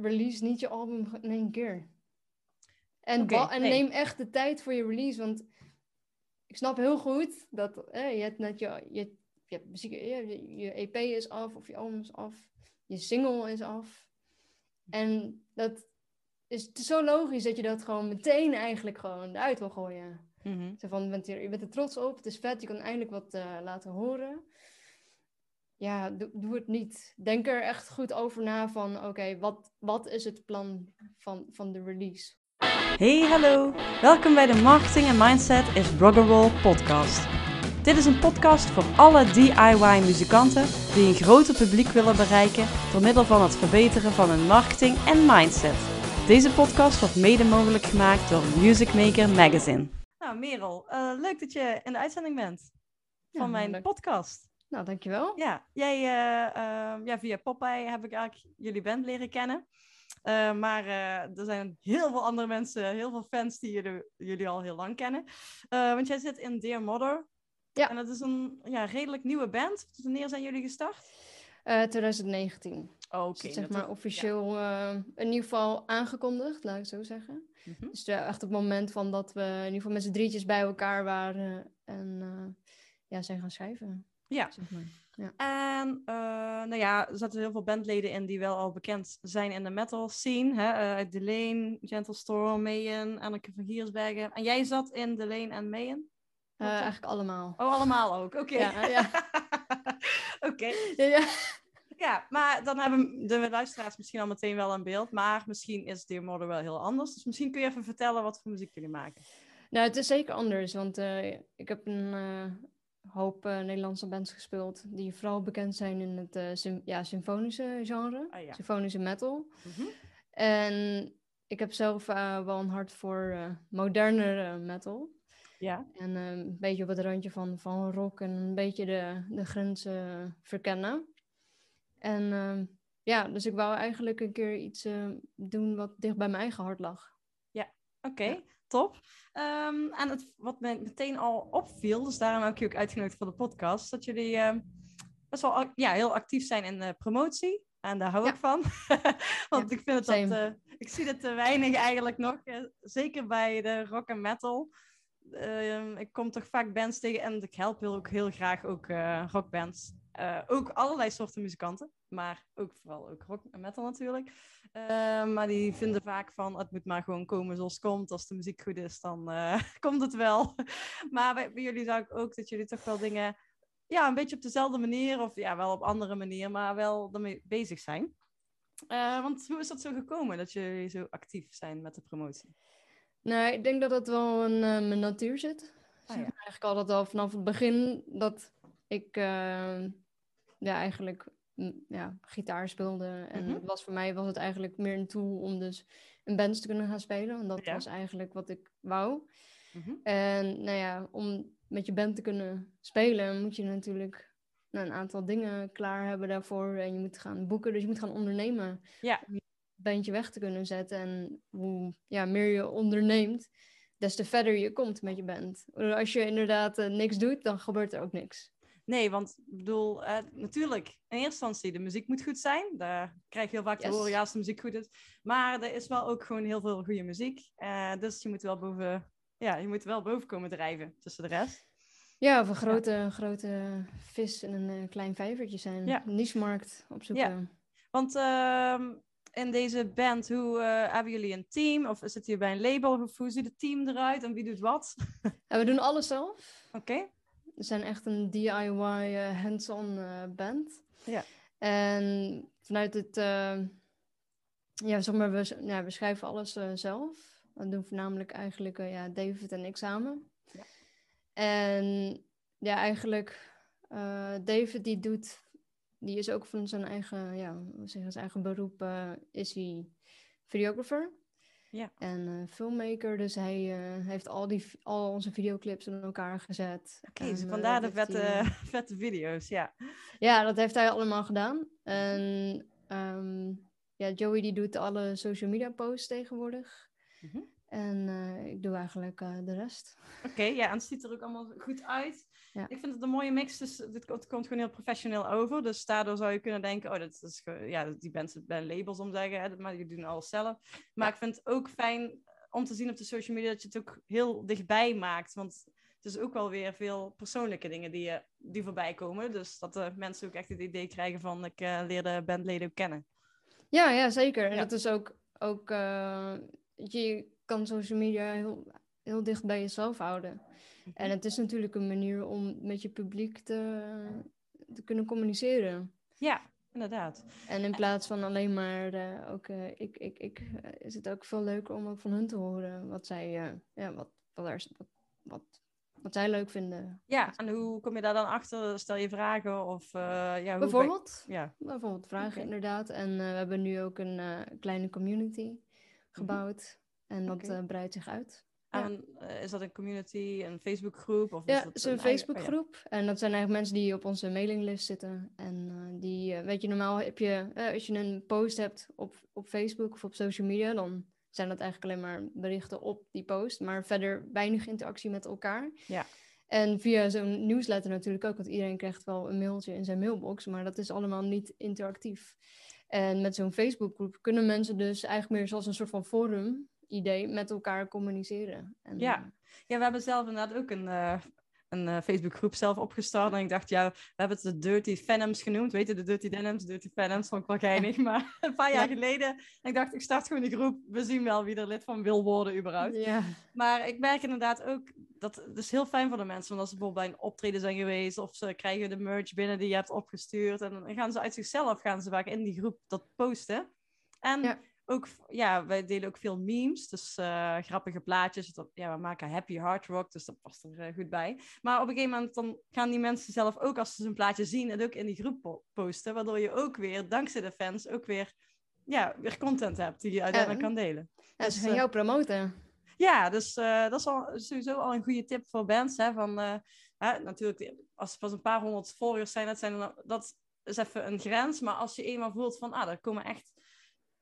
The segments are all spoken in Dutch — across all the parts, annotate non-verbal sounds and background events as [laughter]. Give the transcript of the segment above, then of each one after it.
release niet je album in één keer. En, en nee. neem echt de tijd voor je release. Want ik snap heel goed dat eh, je hebt net je, je, je, hebt muziek, je, je EP is af of je album is af. Je single is af. En dat is het is zo logisch dat je dat gewoon meteen eigenlijk gewoon eruit wil gooien. Mhm. Zo van, je bent, er, je bent er trots op, het is vet, je kan eindelijk wat eh, laten horen. Ja, doe, doe het niet. Denk er echt goed over na van, oké, wat, wat is het plan van, van de release? Hey, hallo. Welkom bij de Marketing en Mindset is Rock'n'Roll podcast. Dit is een podcast voor alle DIY-muzikanten die een groter publiek willen bereiken door middel van het verbeteren van hun marketing en mindset. Deze podcast wordt mede mogelijk gemaakt door Music Maker Magazine. Nou, Merel, eh, leuk dat je in de uitzending bent van Ja, mijn leuk. podcast. Nou, dankjewel. Ja, jij, eh, eh, ja, via Popeye heb ik eigenlijk jullie band leren kennen. Eh, maar eh, er zijn heel veel andere mensen, heel veel fans die jullie, jullie al heel lang kennen. Want jij zit in Dear Mother. Ja. En dat is een ja, redelijk nieuwe band. Wanneer zijn jullie gestart? Eh 2019. Oh, Oké. Dus zeg maar officieel eh, in ieder geval aangekondigd, laat ik het zo zeggen. Mhm. Dus echt op het moment van dat we in ieder geval met z'n drietjes bij elkaar waren en ja, zijn gaan schrijven. Ja. Zeg maar. Ja. En eh, nou ja, er zaten heel veel bandleden in die wel al bekend zijn in de metal scene. Hè? eh, Delane, Gentle Storm, Mayen, Anneke van Giersbergen. En jij zat in Delane en Mayen? Eh, eigenlijk allemaal. Oh, allemaal ook. Oké. Ja, ja. [laughs] Oké. Ja, ja. Ja, maar dan hebben de luisteraars misschien al meteen wel een beeld. Maar misschien is Dear Mother wel heel anders. Dus misschien kun je even vertellen wat voor muziek jullie maken. Nou, het is zeker anders, want ik heb een hoop eh, Nederlandse bands gespeeld die vooral bekend zijn in het sym- ja, symfonische genre, Ah, ja. symfonische metal. Mhm. En ik heb zelf eh, wel een hart voor modernere metal. Ja. En een beetje op het randje van, van rock en een beetje de, de grenzen verkennen. En eh, ja, dus ik wou eigenlijk een keer iets doen wat dicht bij mijn eigen hart lag. Oké, Ja. Top. Ehm, en het, wat me meteen al opviel, dus daarom heb ik je ook uitgenodigd voor de podcast, dat jullie ehm, best wel ja, heel actief zijn in de promotie. En daar hou Ja. ik van. [laughs] Want Ja, ik vind het dat, eh, ik zie het te weinig eigenlijk nog. eh, zeker bij de rock en metal. Ehm, ik kom toch vaak bands tegen en ik help heel, ook heel graag ook eh, rockbands. Ook allerlei soorten muzikanten, maar ook vooral ook rock en metal natuurlijk. Eh, maar die vinden vaak van het moet maar gewoon komen zoals het komt. Als de muziek goed is, dan eh, [laughs] komt het wel. [laughs] maar bij, bij jullie zag ik ook dat jullie toch wel dingen ja, een beetje op dezelfde manier, of ja, wel op andere manier, maar wel ermee bezig zijn. Eh, want hoe is dat zo gekomen dat jullie zo actief zijn met de promotie? Nou, ik denk dat dat wel in mijn natuur zit. Ah, ja. Eigenlijk altijd al vanaf het begin dat ik ja, eigenlijk ja, gitaar speelde. En Mhm. was voor mij was het eigenlijk meer een tool om dus in bands te kunnen gaan spelen. Want dat Ja. was eigenlijk wat ik wou. Mhm. En nou ja, om met je band te kunnen spelen, moet je natuurlijk nou, een aantal dingen klaar hebben daarvoor. En je moet gaan boeken, dus je moet gaan ondernemen. Ja. Om je bandje weg te kunnen zetten. En hoe ja, meer je onderneemt, des te verder je komt met je band. Als je inderdaad eh, niks doet, dan gebeurt er ook niks. Nee, want ik bedoel, eh, natuurlijk, in eerste instantie, de muziek moet goed zijn. Daar krijg je heel vaak te horen, ja, als de muziek goed is. Maar er is wel ook gewoon heel veel goede muziek. Eh, dus je moet wel boven, ja, je moet wel boven komen drijven tussen de rest. Ja, of een grote, grote vis in een eh, klein vijvertje zijn. Ja. Niche-markt opzoeken. Want ehm, in deze band, hoe hebben jullie een team? Of zit je bij een label? Of hoe ziet het team eruit en wie doet wat? En [laughs] we doen alles zelf. Oké. Zijn echt een DIY eh, hands-on eh, band. Ja. En vanuit het, eh, ja, zeg maar, we, ja, we schrijven alles zelf. Dat doen voornamelijk eigenlijk ja, David en ik samen. Ja. En ja, eigenlijk, David die doet, die is ook van zijn eigen, ja, hoe zeg je, zijn eigen beroep, is hij videographer. Ja. En eh, filmmaker, dus hij eh, heeft al, die, al onze videoclips in elkaar gezet. Oké, dus eh, vandaar de vette, hij, [laughs] vette video's, ja. ja, dat heeft hij allemaal gedaan. En ehm, ja, Joey die doet alle social media posts tegenwoordig. Mhm. En ik doe eigenlijk de rest. Oké, ja, en het ziet er ook allemaal goed uit. Ja. Ik vind het een mooie mix, dus dit komt, het komt gewoon heel professioneel over. Dus daardoor zou je kunnen denken, oh, dat is, ja, die mensen bij labels om zeggen, hè, maar die doen alles zelf. Maar ik vind het ook fijn om te zien op de social media dat je het ook heel dichtbij maakt. Want het is ook wel weer veel persoonlijke dingen die, je, die voorbij komen. Dus dat de mensen ook echt het idee krijgen van, ik eh, leer de bandleden ook kennen. Ja, ja, zeker. En Ja. dat is ook, ook eh, je kan social media heel, heel dicht bij jezelf houden. En het is natuurlijk een manier om met je publiek te, te kunnen communiceren. Ja, inderdaad. En in plaats van alleen maar eh, ook eh, ik, ik, ik, eh, is het ook veel leuker om ook van hun te horen wat zij, ja, wat, wat, er, wat, wat, wat zij leuk vinden. Ja, en hoe kom je daar dan achter? Stel je vragen of... ja, hoe Bijvoorbeeld, ben- Ja, bijvoorbeeld vragen inderdaad. En we hebben nu ook een kleine community gebouwd. En dat breidt zich uit. Ja. En eh, is dat een community, een Facebookgroep? Of Ja, het is een oh ja. Facebookgroep. En dat zijn eigenlijk mensen die op onze mailinglist zitten. En eh, die, eh, weet je, normaal heb je, als je een post hebt op, op Facebook of op social media, dan zijn dat eigenlijk alleen maar berichten op die post. Maar verder weinig interactie met elkaar. Ja. En via zo'n nieuwsletter natuurlijk ook, want iedereen krijgt wel een mailtje in zijn mailbox, maar dat is allemaal niet interactief. En met zo'n Facebookgroep kunnen mensen dus eigenlijk meer zoals een soort van forum idee met elkaar communiceren. En, Ja. eh, Ja, we hebben zelf inderdaad ook een, eh, een eh, Facebookgroep zelf opgestart. En ik dacht, ja, we hebben het de Dirty Phantoms genoemd. Weet je, de Dirty Denims, Dirty Phantoms, vond ik wel geinig. Maar een paar jaar Ja. geleden, ik dacht, ik start gewoon die groep. We zien wel wie er lid van wil worden überhaupt. ja. Maar ik merk inderdaad ook, dat het is heel fijn voor de mensen. Want als ze bijvoorbeeld bij een optreden zijn geweest, of ze krijgen de merch binnen die je hebt opgestuurd. En dan gaan ze uit zichzelf, gaan ze vaak in die groep dat posten. En Ja. Ook, ja, wij delen ook veel memes, dus eh, grappige plaatjes. Dat, ja, we maken happy hard rock, dus dat past er eh, goed bij. Maar op een gegeven moment dan gaan die mensen zelf ook, als ze zo'n plaatje zien, het ook in die groep po- posten. Waardoor je ook weer, dankzij de fans, ook weer, ja, weer content hebt die je uiteindelijk Ja. kan delen. Ja, Dus, ze gaan eh, jou promoten. Ja, dus dat is al, sowieso al een goede tip voor bands. Hè, van, hè, natuurlijk, als er pas een paar honderd volgers zijn, dat, zijn dan- dat is even een grens. Maar als je eenmaal voelt van, ah, er komen echt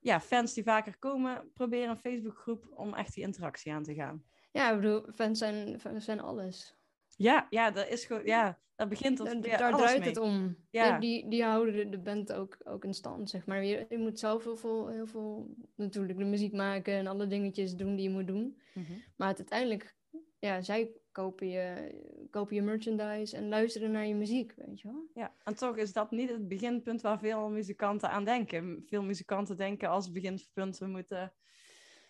ja, fans die vaker komen, probeer een Facebookgroep om echt die interactie aan te gaan. Ja, ik bedoel, fans zijn, fans zijn alles. Ja, ja, dat is gewoon, ja, daar begint. Daar- ja, daar draait mee. het om. Ja. Die, die, die houden de, de band ook, ook in stand, zeg maar. Je, je moet zelf heel veel, heel veel, natuurlijk, de muziek maken en alle dingetjes doen die je moet doen. Mhm. Maar het, uiteindelijk, ja, zij kopen je, kopen je merchandise en luisteren naar je muziek, weet je wel. Ja, en toch is dat niet het beginpunt waar veel muzikanten aan denken. Veel muzikanten denken als beginpunt, we moeten,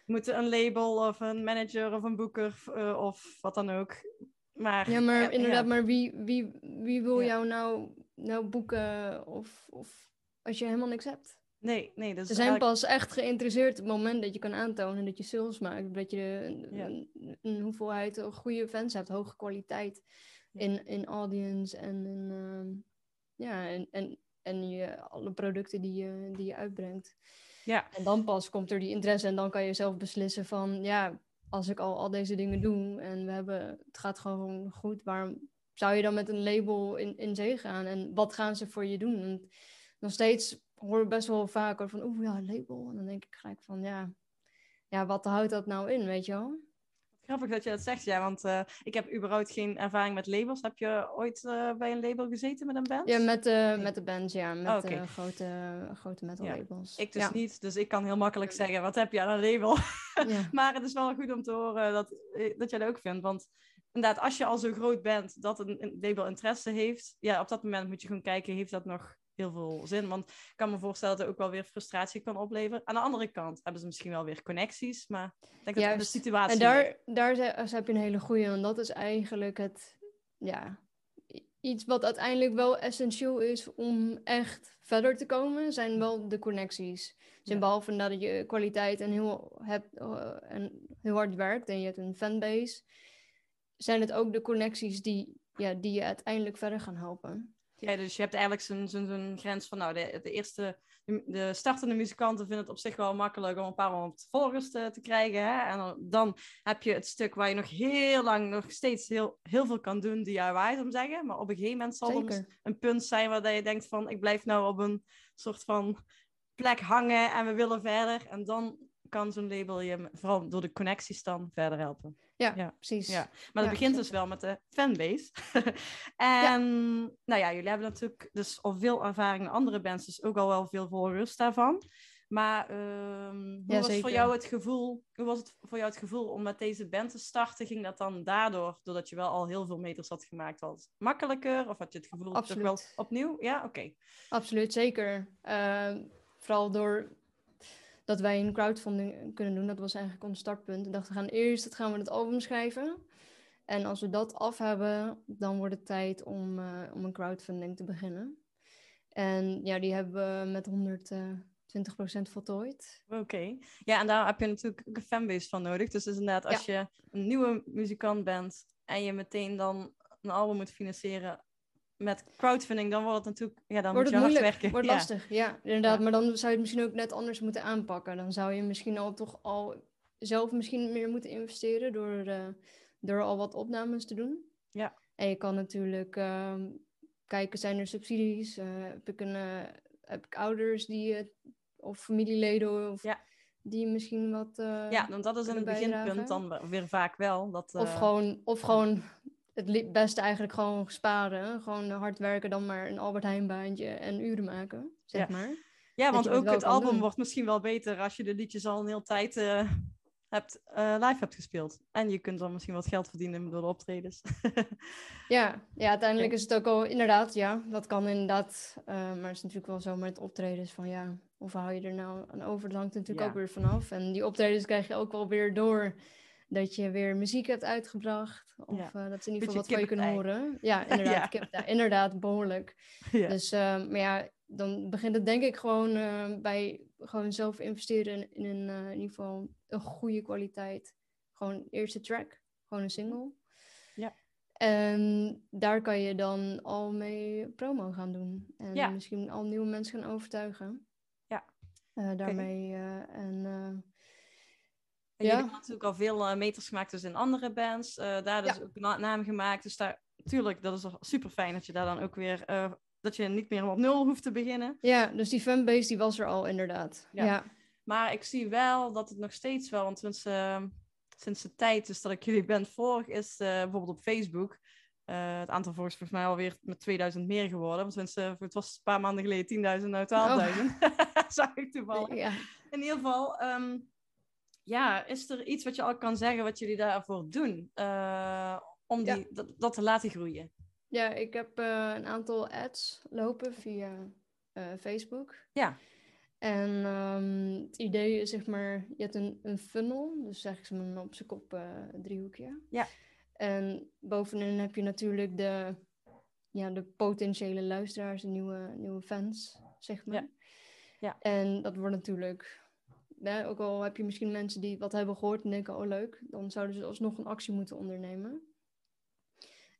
moeten een label of een manager of een boeker eh, of wat dan ook. Maar, Ja, maar ja, inderdaad, ja. maar wie, wie, wie wil Ja. jou nou, nou boeken of, of als je helemaal niks hebt? Nee, nee, dat is Ze zijn eigenlijk- pas echt geïnteresseerd op het moment dat je kan aantonen dat je sales maakt. Dat je een, Ja. een, een hoeveelheid goede fans hebt, hoge kwaliteit Ja. in, in audience en in, ehm, ja, en, en, en je, alle producten die je, die je uitbrengt. Ja, En dan pas komt er die interesse en dan kan je zelf beslissen van ja, als ik al al deze dingen doe en we hebben, het gaat gewoon goed, waarom zou je dan met een label in, in zee gaan? En wat gaan ze voor je doen? En nog steeds hoor best wel vaker van oeh ja, label. En dan denk ik gelijk van ja, ja, wat houdt dat nou in, weet je wel? grappig dat je dat zegt, ja, want eh, ik heb überhaupt geen ervaring met labels. Heb je ooit eh, bij een label gezeten met een band? Ja, met de, met de bands, ja, met Oh, oké. de grote, grote metal Ja, labels. Ik dus ja. niet, dus ik kan heel makkelijk zeggen, wat heb je aan een label? [laughs] Ja. Maar het is wel goed om te horen dat, eh, dat jij dat ook vindt. Want inderdaad, als je al zo groot bent dat een label interesse heeft, ja, op dat moment moet je gewoon kijken, heeft dat nog heel veel zin? Want ik kan me voorstellen dat het ook wel weer frustratie kan opleveren. Aan de andere kant hebben ze misschien wel weer connecties, maar ik denk dat de situatie En daar, daar ze- heb je een hele goeie, want dat is eigenlijk het, ja, iets wat uiteindelijk wel essentieel is om echt verder te komen, zijn wel de connecties. Dus Ja. behalve dat je kwaliteit en heel, hebt, eh, en heel hard werkt en je hebt een fanbase, zijn het ook de connecties die, ja, die je uiteindelijk verder gaan helpen. Ja, dus je hebt eigenlijk zo'n grens van, nou, de, de eerste, de, de startende muzikanten vinden het op zich wel makkelijk om een paar honderd volgers te, te krijgen. Hè? En dan, dan heb je het stuk waar je nog heel lang, nog steeds heel, heel veel kan doen, DIY, ik zeggen. Maar op een gegeven moment zal er een punt zijn waar dat je denkt van, ik blijf nou op een soort van plek hangen en we willen verder. En dan kan zo'n label je vooral door de connecties dan verder helpen. Ja, Ja. precies. Ja. Maar het Ja, begint dus wel met de fanbase. [laughs] en nou ja, jullie hebben natuurlijk dus al veel ervaring in andere bands, dus ook al wel veel volgers daarvan. Maar ehm, hoe was voor jou het gevoel? Hoe was het voor jou het gevoel om met deze band te starten? Ging dat dan daardoor, doordat je wel al heel veel meters had gemaakt, was makkelijker? Of had je het gevoel toch wel opnieuw? Ja, oké. Absoluut, zeker. Ehm, vooral door dat wij een crowdfunding kunnen doen. Dat was eigenlijk ons startpunt. We dachten, we gaan eerst het gaan we het album schrijven. En als we dat af hebben, dan wordt het tijd om, eh, om een crowdfunding te beginnen. En ja, die hebben we met 120% voltooid. Oké. Ja, en daar heb je natuurlijk ook een fanbase van nodig. Dus, dus inderdaad, als je een nieuwe muzikant bent en je meteen dan een album moet financieren met crowdfunding, dan wordt het natuurlijk, ja, dan wordt moet het je moeilijk, werken. wordt ja. lastig. Ja, inderdaad. Ja. Maar dan zou je het misschien ook net anders moeten aanpakken. Dan zou je misschien al toch al zelf misschien meer moeten investeren door, eh, door al wat opnames te doen. Ja. En je kan natuurlijk ehm, kijken, zijn er subsidies? Eh, heb, ik een, eh, heb ik ouders die, of familieleden of Ja. die misschien wat... Ja, want dat is in het kunnen beginpunt dan weer vaak wel. Dat, Of gewoon, of gewoon het beste eigenlijk gewoon sparen. Gewoon hard werken, dan maar een Albert Heijn baantje en uren maken, zeg Ja. maar. Ja, want ook het album doen. wordt misschien wel beter als je de liedjes al een hele tijd eh, hebt, eh, live hebt gespeeld. En je kunt dan misschien wat geld verdienen door de optredens. [laughs] Ja, ja uiteindelijk is het ook al inderdaad, ja, dat kan inderdaad. eh, maar het is natuurlijk wel zo met optredens van ja, of hou je er nou aan over? Dat hangt natuurlijk Ja. ook weer vanaf. En die optredens krijg je ook wel weer door dat je weer muziek hebt uitgebracht. Of Ja. eh, dat ze in ieder geval wat van je kunnen horen. Ja, inderdaad, [laughs] Ja. inderdaad behoorlijk. [laughs] Dus, eh, maar ja, dan begint het denk ik gewoon eh, bij gewoon zelf investeren in, in een, eh, in ieder geval een goede kwaliteit. Gewoon eerste track, gewoon een single. Ja. En daar kan je dan al mee promo gaan doen. En misschien al nieuwe mensen gaan overtuigen. Ja. Daarmee. en En Ja. jullie hebben natuurlijk al veel eh, meters gemaakt dus in andere bands. eh, daar dus Ja. ook na- naam gemaakt. Dus daar, tuurlijk, dat is super fijn dat je daar dan ook weer... eh, dat je niet meer op nul hoeft te beginnen. ja, dus die fanbase die was er al inderdaad. Ja. Ja, Maar ik zie wel dat het nog steeds wel... Want sinds, eh, sinds de tijd dus dat ik jullie band volg... is bijvoorbeeld op Facebook... het aantal volgers volgens mij alweer met 2000 meer geworden. Want tenminste, het was een paar maanden geleden 10.000, nou 12.000. Zag ik toevallig. ja. In ieder geval, ehm, ja, is er iets wat je al kan zeggen wat jullie daarvoor doen? eh, om die, Ja. dat, dat te laten groeien. Ja, ik heb eh, een aantal ads lopen via eh, Facebook. Ja. En ehm, het idee is zeg maar, je hebt een, een funnel, dus eigenlijk zo'n op zijn kop eh, driehoekje. Ja. En bovenin heb je natuurlijk de, ja, de potentiële luisteraars, de nieuwe, nieuwe fans, zeg maar. Ja. Ja. En dat wordt natuurlijk, ook al heb je misschien mensen die wat hebben gehoord en denken, oh leuk, dan zouden ze alsnog een actie moeten ondernemen.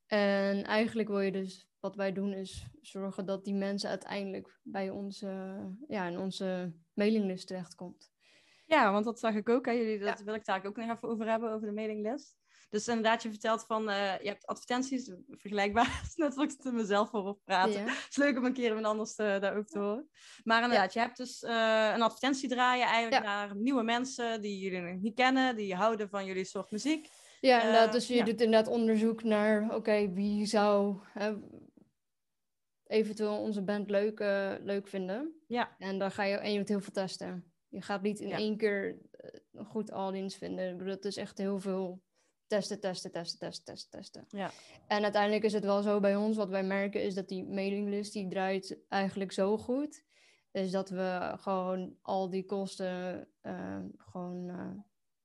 En eigenlijk wil je dus, wat wij doen, is zorgen dat die mensen uiteindelijk bij onze, ja, in onze mailinglist terechtkomt. Ja, want dat zag ik ook. Hè. Jullie, dat Ja. wil ik daar ook nog even over hebben, over de mailinglist. Dus inderdaad, je vertelt van, eh, je hebt advertenties, vergelijkbaar. Is net wat ik er mezelf voor praten. Ja. Het is leuk om een keer iemand anders te, daarover te horen. Maar inderdaad, je hebt dus eh, een advertentie draaien eigenlijk naar nieuwe mensen die jullie nog niet kennen, die houden van jullie soort muziek. Ja, Eh, inderdaad. Dus je ja. doet inderdaad onderzoek naar, oké, wie zou eventueel onze band leuk, eh, leuk vinden. Ja. En dan ga je, en je moet heel veel testen. Je gaat niet in Ja. één keer eh, een goed audience vinden. Ik bedoel, het is echt heel veel testen, testen, testen, testen, testen, testen. Ja. En uiteindelijk is het wel zo bij ons, wat wij merken, is dat die mailinglist, die draait eigenlijk zo goed. Is dat we gewoon al die kosten, eh, gewoon, eh,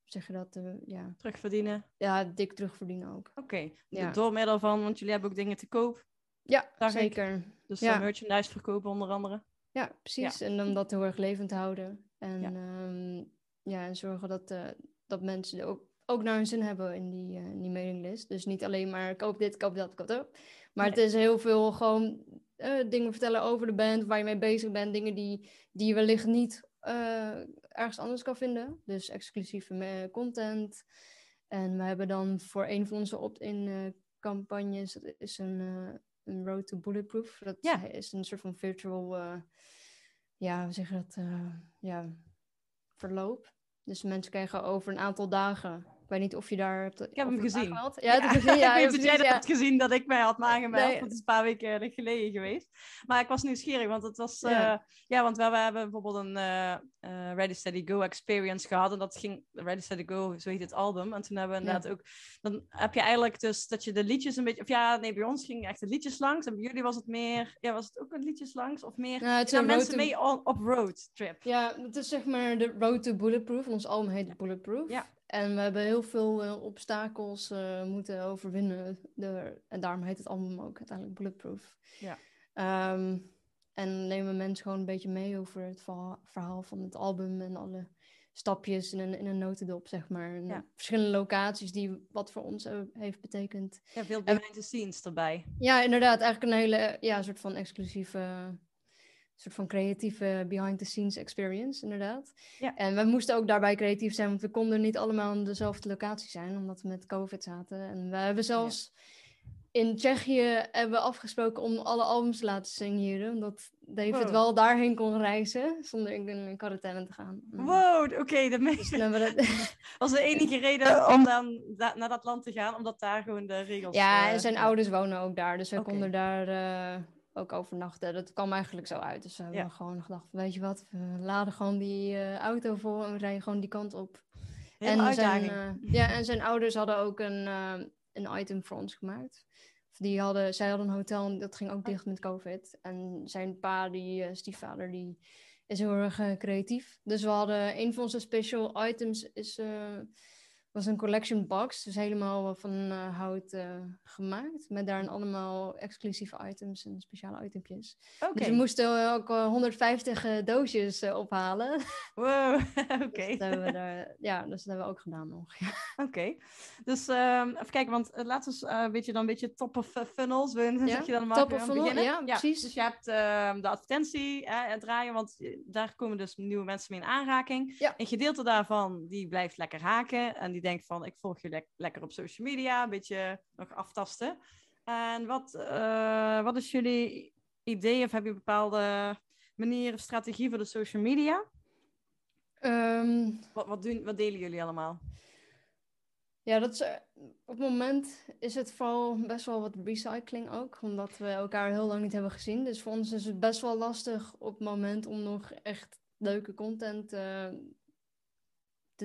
zeg je dat, eh, ja, Terugverdienen. ja, dik terugverdienen ook. Oké, Ja. door middel van, want jullie hebben ook dingen te koop. Ja, ik. zeker. Dus Ja. merchandise verkopen onder andere. Ja, precies. En om dat heel erg levend te houden. En Ja. ja, en zorgen dat, eh, dat mensen er ook, ook naar hun zin hebben in die, eh, in die mailinglist. Dus niet alleen maar koop dit, koop dat, koop dat. Maar het is heel veel gewoon eh, dingen vertellen over de band, waar je mee bezig bent. Dingen die, die je wellicht niet eh, ergens anders kan vinden. Dus exclusieve content. En we hebben dan voor een van onze opt-in campagnes, dat is een, een Road to Bulletproof. Dat Ja. is een soort van virtual, ja, hoe zeg je dat, ja, verloop. Dus mensen kregen over een aantal dagen. Ik weet niet of je daar hebt. Ik heb [laughs] hem gezien. Ja, ja. heb gezien. Ja, ik weet dat jij dat hebt gezien dat ik mij had aangemeld. Nee. Dat is een paar weken geleden geweest. Maar ik was nieuwsgierig, want het was... Ja. eh, ja, want we, we hebben bijvoorbeeld een eh, eh, Ready Steady Go experience gehad. En dat ging... Ready Steady Go, zo heet het album. En toen hebben we inderdaad ook... Dan heb je eigenlijk dus dat je de liedjes een beetje... Of ja, nee, bij ons gingen echt de liedjes langs. En bij jullie was het meer... Ja, was het ook een liedjes langs? Of meer... Nou, het Ja, een mensen mee op road trip. Ja, het is zeg maar de Road to Bulletproof. Ons album heet Bulletproof. Ja. En we hebben heel veel eh, obstakels eh, moeten overwinnen. De, en daarom heet het album ook uiteindelijk Bulletproof. Ja. Ehm, en nemen mensen gewoon een beetje mee over het verha- verhaal van het album en alle stapjes in een, in een notendop, zeg maar. En Ja. Verschillende locaties die wat voor ons heeft betekend. Ja, veel behind the scenes erbij. Ja, inderdaad. Eigenlijk een hele ja, soort van exclusieve, soort van creatieve behind-the-scenes experience, inderdaad. Ja. En we moesten ook daarbij creatief zijn, want we konden niet allemaal aan dezelfde locatie zijn, omdat we met COVID zaten. En we hebben zelfs in Tsjechië hebben we afgesproken om alle albums te laten signeren, omdat David Wow. wel daarheen kon reizen, zonder in, in quarantaine te gaan. Wow, oké, de meeste... Dus dat- [laughs] was de enige [laughs] reden om dan da- naar dat land te gaan, omdat daar gewoon de regels... Ja, eh, en zijn ouders wonen ook daar, dus we konden daar eh, ook overnachten. Dat kwam eigenlijk zo uit. Dus we hebben Ja. gewoon gedacht, weet je wat, we laden gewoon die eh, auto vol en we rijden gewoon die kant op. En zijn, eh, ja, en zijn ouders hadden ook een, eh, een item voor ons gemaakt. Die hadden, zij hadden een hotel en dat ging ook dicht met COVID. En zijn pa, die stiefvader, die is heel erg creatief. Dus we hadden een van onze special items is, was een collection box. Dus helemaal van eh, hout eh, gemaakt. Met daarin allemaal exclusieve items en speciale itempjes. Oké, Dus we moesten ook eh, 150 eh, doosjes ophalen. [laughs] wow, [laughs] oké. we daar, [laughs] ja, dus dat hebben we ook gedaan nog. Ja. Oké, dus ehm, even kijken, want laten we eens eh, een beetje dan een beetje top of funnels, wil- Ja, zeg je dan maar top of gaan funnel, beginnen? ja, precies. Dus je hebt ehm, de advertentie het draaien, want daar komen dus nieuwe mensen mee in aanraking. Ja. Een gedeelte daarvan, die blijft lekker haken en die denkt van, ik volg je lek- lekker op social media, een beetje nog aftasten. En wat, eh, wat is jullie idee of heb je bepaalde manier of strategie voor de social media? Ehm, Wat, wat, doen, wat delen jullie allemaal? Ja, dat is, eh, op het moment is het vooral best wel wat recycling ook, omdat we elkaar heel lang niet hebben gezien. Dus voor ons is het best wel lastig op het moment om nog echt leuke content eh,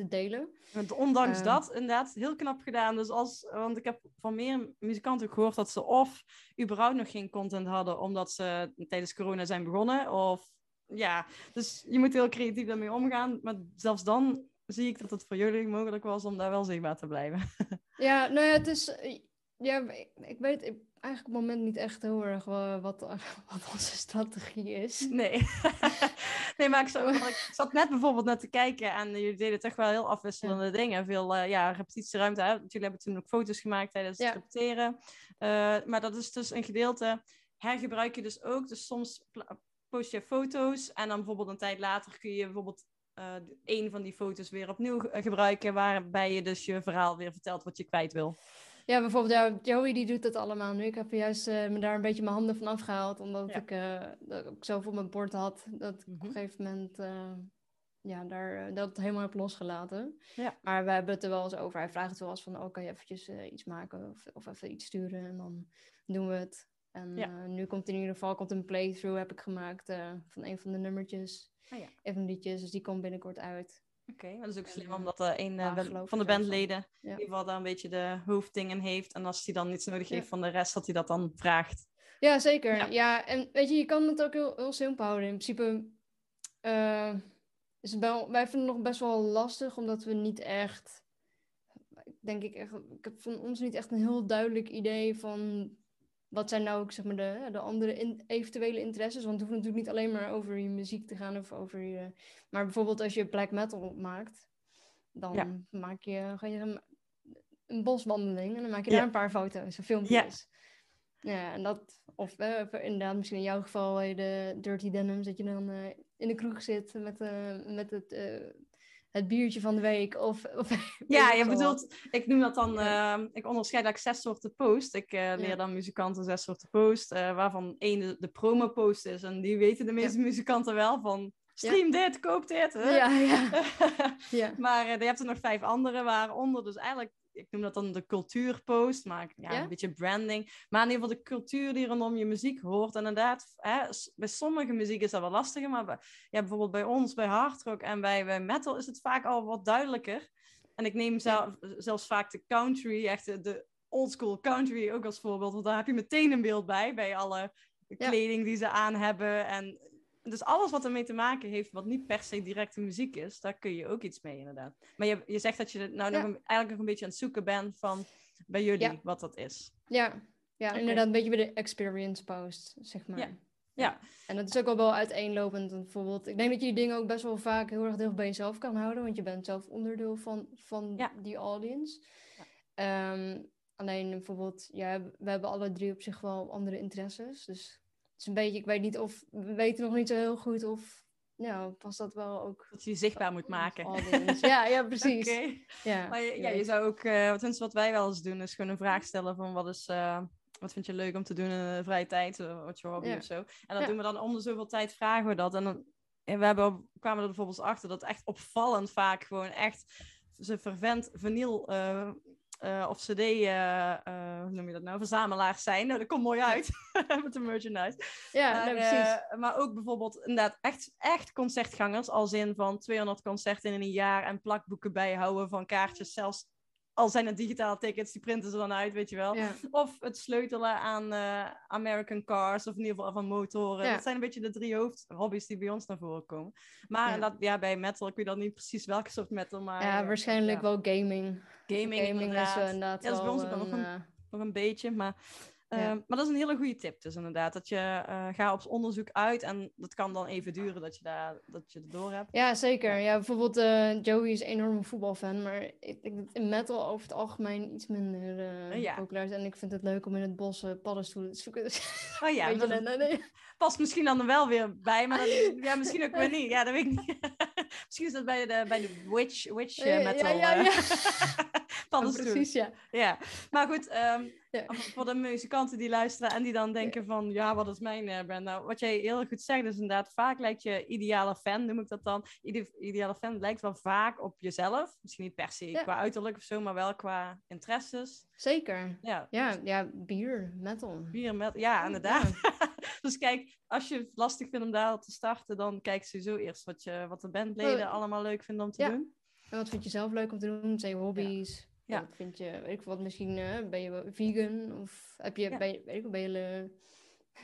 te delen. Want ondanks Eh. dat, inderdaad, heel knap gedaan. Dus als, want ik heb van meer muzikanten ook gehoord dat ze of überhaupt nog geen content hadden omdat ze tijdens corona zijn begonnen. Of ja, dus je moet heel creatief daarmee omgaan. Maar zelfs dan zie ik dat het voor jullie mogelijk was om daar wel zichtbaar te blijven. [laughs] Ja, nou ja, het is. eh, Ja, ik, ik weet ik- eigenlijk op het moment niet echt heel erg wa- wat, [laughs] wat onze strategie is. Nee. [laughs] nee, maar ik, zat, [laughs] ik zat net bijvoorbeeld net te kijken en jullie deden toch wel heel afwisselende dingen. Veel eh, ja, repetitieruimte. Hè? Jullie hebben toen ook foto's gemaakt tijdens het Ja. repeteren. Eh, maar dat is dus een gedeelte, hergebruik je dus ook. Dus soms post je foto's en dan bijvoorbeeld een tijd later kun je bijvoorbeeld eh een van die foto's weer opnieuw ge- gebruiken. Waarbij je dus je verhaal weer vertelt wat je kwijt wil. Ja, bijvoorbeeld, ja, Joey die doet dat allemaal nu. Ik heb juist eh, me daar een beetje mijn handen van afgehaald, omdat Ja. ik, eh, dat ik zoveel op mijn bord had, dat ik op Mhm. een gegeven moment eh, ja, daar, dat helemaal heb losgelaten. Ja. Maar we hebben het er wel eens over. Hij vraagt het wel eens van, oh, kan je eventjes iets maken of, of even iets sturen en dan doen we het. En Ja. nu komt in ieder geval komt een playthrough heb ik gemaakt van een van de nummertjes. Ah ja. Liedjes, dus die komt binnenkort uit. Oké, dat is ook slim En, eh, omdat er een eh, van de bandleden Ja. in ieder geval daar een beetje de hoofddingen heeft. En als hij dan iets nodig Ja. heeft van de rest, dat hij dat dan vraagt. Ja, zeker. Ja. Ja. en weet je, je kan het ook heel, heel simpel houden. In principe eh, is het wel, wij vinden het nog best wel lastig, omdat we niet echt, denk ik echt, ik heb van ons niet echt een heel duidelijk idee van wat zijn nou ook zeg maar de, de andere in- eventuele interesses. Want het hoeft natuurlijk niet alleen maar over je muziek te gaan of over je, maar bijvoorbeeld als je black metal maakt, dan Ja. maak je, ga je een, een boswandeling en dan maak je Ja. daar een paar foto's, of filmpjes. Ja, en dat, of eh, inderdaad, misschien in jouw geval eh, de Dirty Denims, dat je dan eh, in de kroeg zit met, met het, het biertje van de week. Of, [laughs] of Ja, je bedoelt, ik noem dat dan, eh, ik onderscheid eigenlijk zes soorten post. Ik eh, leer Ja. dan muzikanten zes soorten post, eh, waarvan één de, de promo post is. En die weten de meeste muzikanten wel van, stream dit, koop dit. hè. Ja, ja. [laughs] ja. Maar je hebt er nog vijf andere, waaronder dus eigenlijk, ik noem dat dan de cultuurpost, maar ja, Ja? een beetje branding. Maar in ieder geval de cultuur die rondom je muziek hoort. En inderdaad, hè, bij sommige muziek is dat wel lastiger, maar bij, ja, bijvoorbeeld bij ons, bij hardrock en bij, bij metal is het vaak al wat duidelijker. En ik neem zelf, zelfs vaak de country, echt de, de oldschool country ook als voorbeeld, want daar heb je meteen een beeld bij, bij alle kleding die ze aan hebben en dus alles wat ermee te maken heeft, wat niet per se directe muziek is, daar kun je ook iets mee, inderdaad. Maar je, je zegt dat je nou Ja. nog een- eigenlijk nog een beetje aan het zoeken bent van bij jullie Ja. wat dat is. Ja, ja inderdaad, een beetje bij de experience post, zeg maar. Ja. Ja. En dat is ook al wel uiteenlopend. Bijvoorbeeld, ik denk dat je die dingen ook best wel vaak heel erg dicht bij jezelf kan houden, want je bent zelf onderdeel van, van die audience. Ja. Ehm, alleen bijvoorbeeld, ja, we hebben alle drie op zich wel andere interesses. Dus is een beetje, ik weet niet of, we weten nog niet zo heel goed of, nou, past dat wel ook. Dat je je zichtbaar moet maken. Audience. Ja, ja, [laughs] precies. Ja, Maar je, ja, je zou ook, eh tenminste wat wij wel eens doen, is gewoon een vraag stellen van wat is, eh, wat vind je leuk om te doen in de vrije tijd, eh, wat je hobby Ja. of zo. En dat Ja. doen we dan om de zoveel tijd vragen we dat. En dan en we hebben, kwamen er bijvoorbeeld achter dat echt opvallend vaak gewoon echt ze vervent eh, eh, of cd, eh, eh, hoe noem je dat nou, verzamelaars zijn. Nou, [laughs] dat komt mooi uit [laughs] met de merchandise. Ja, maar, nee, precies. maar ook bijvoorbeeld inderdaad echt, echt concertgangers, als in van 200 concerten in een jaar en plakboeken bijhouden van kaartjes, zelfs al zijn het digitale tickets, die printen ze dan uit, weet je wel. ja. Of het sleutelen aan eh, American cars, of in ieder geval van motoren. Ja. Dat zijn een beetje de drie hoofdhobby's die bij ons naar voren komen. Maar Ja. dat, ja, bij metal, ik weet dan niet precies welke soort metal, maar... ja, eh, waarschijnlijk wel gaming. Gaming, Gaming inderdaad. is eh, inderdaad Ja, dat is bij ons ook wel nog een, een- eh, nog een beetje, maar... Ja. eh, maar dat is een hele goede tip dus inderdaad. Dat je uh, ga op onderzoek uit en dat kan dan even duren dat je, daar, dat je het door hebt. Ja, zeker. Ja, bijvoorbeeld uh, Joey is een enorme voetbalfan, maar ik denk dat in metal over het algemeen iets minder uh, Ja. populair is. En ik vind het leuk om in het bos paddenstoelen te zoeken. Dus, Oh ja, [laughs] dat nee, nee, past misschien dan er wel weer bij, maar dat, [laughs] ja, misschien ook weer niet. Ja, dat weet ik niet. [laughs] misschien is dat bij de, bij de witch, witch metal. Ja, ja, ja. paddenstoel. Precies, ja. Ja, maar goed, um, ja. voor de muzikanten die luisteren en die dan denken van, ja, wat is mijn uh, brand nou? Wat jij heel goed zegt is inderdaad, vaak lijkt je ideale fan, noem ik dat dan. Ide ideale fan lijkt wel vaak op jezelf. Misschien niet per se qua uiterlijk of zo, maar wel qua interesses. Zeker. Ja, Ja, ja bier, metal. bier, metal, ja, inderdaad. [laughs] dus kijk, als je het lastig vindt om daar te starten, dan kijk sowieso eerst wat, je, wat de bandleden allemaal leuk vinden om te Ja. doen. En wat vind je zelf leuk om te doen? Zijn hobby's? Ja. Wat vind je, weet ik wat, misschien eh, ben je vegan? Of heb je, Ja. ben je, weet ik ben je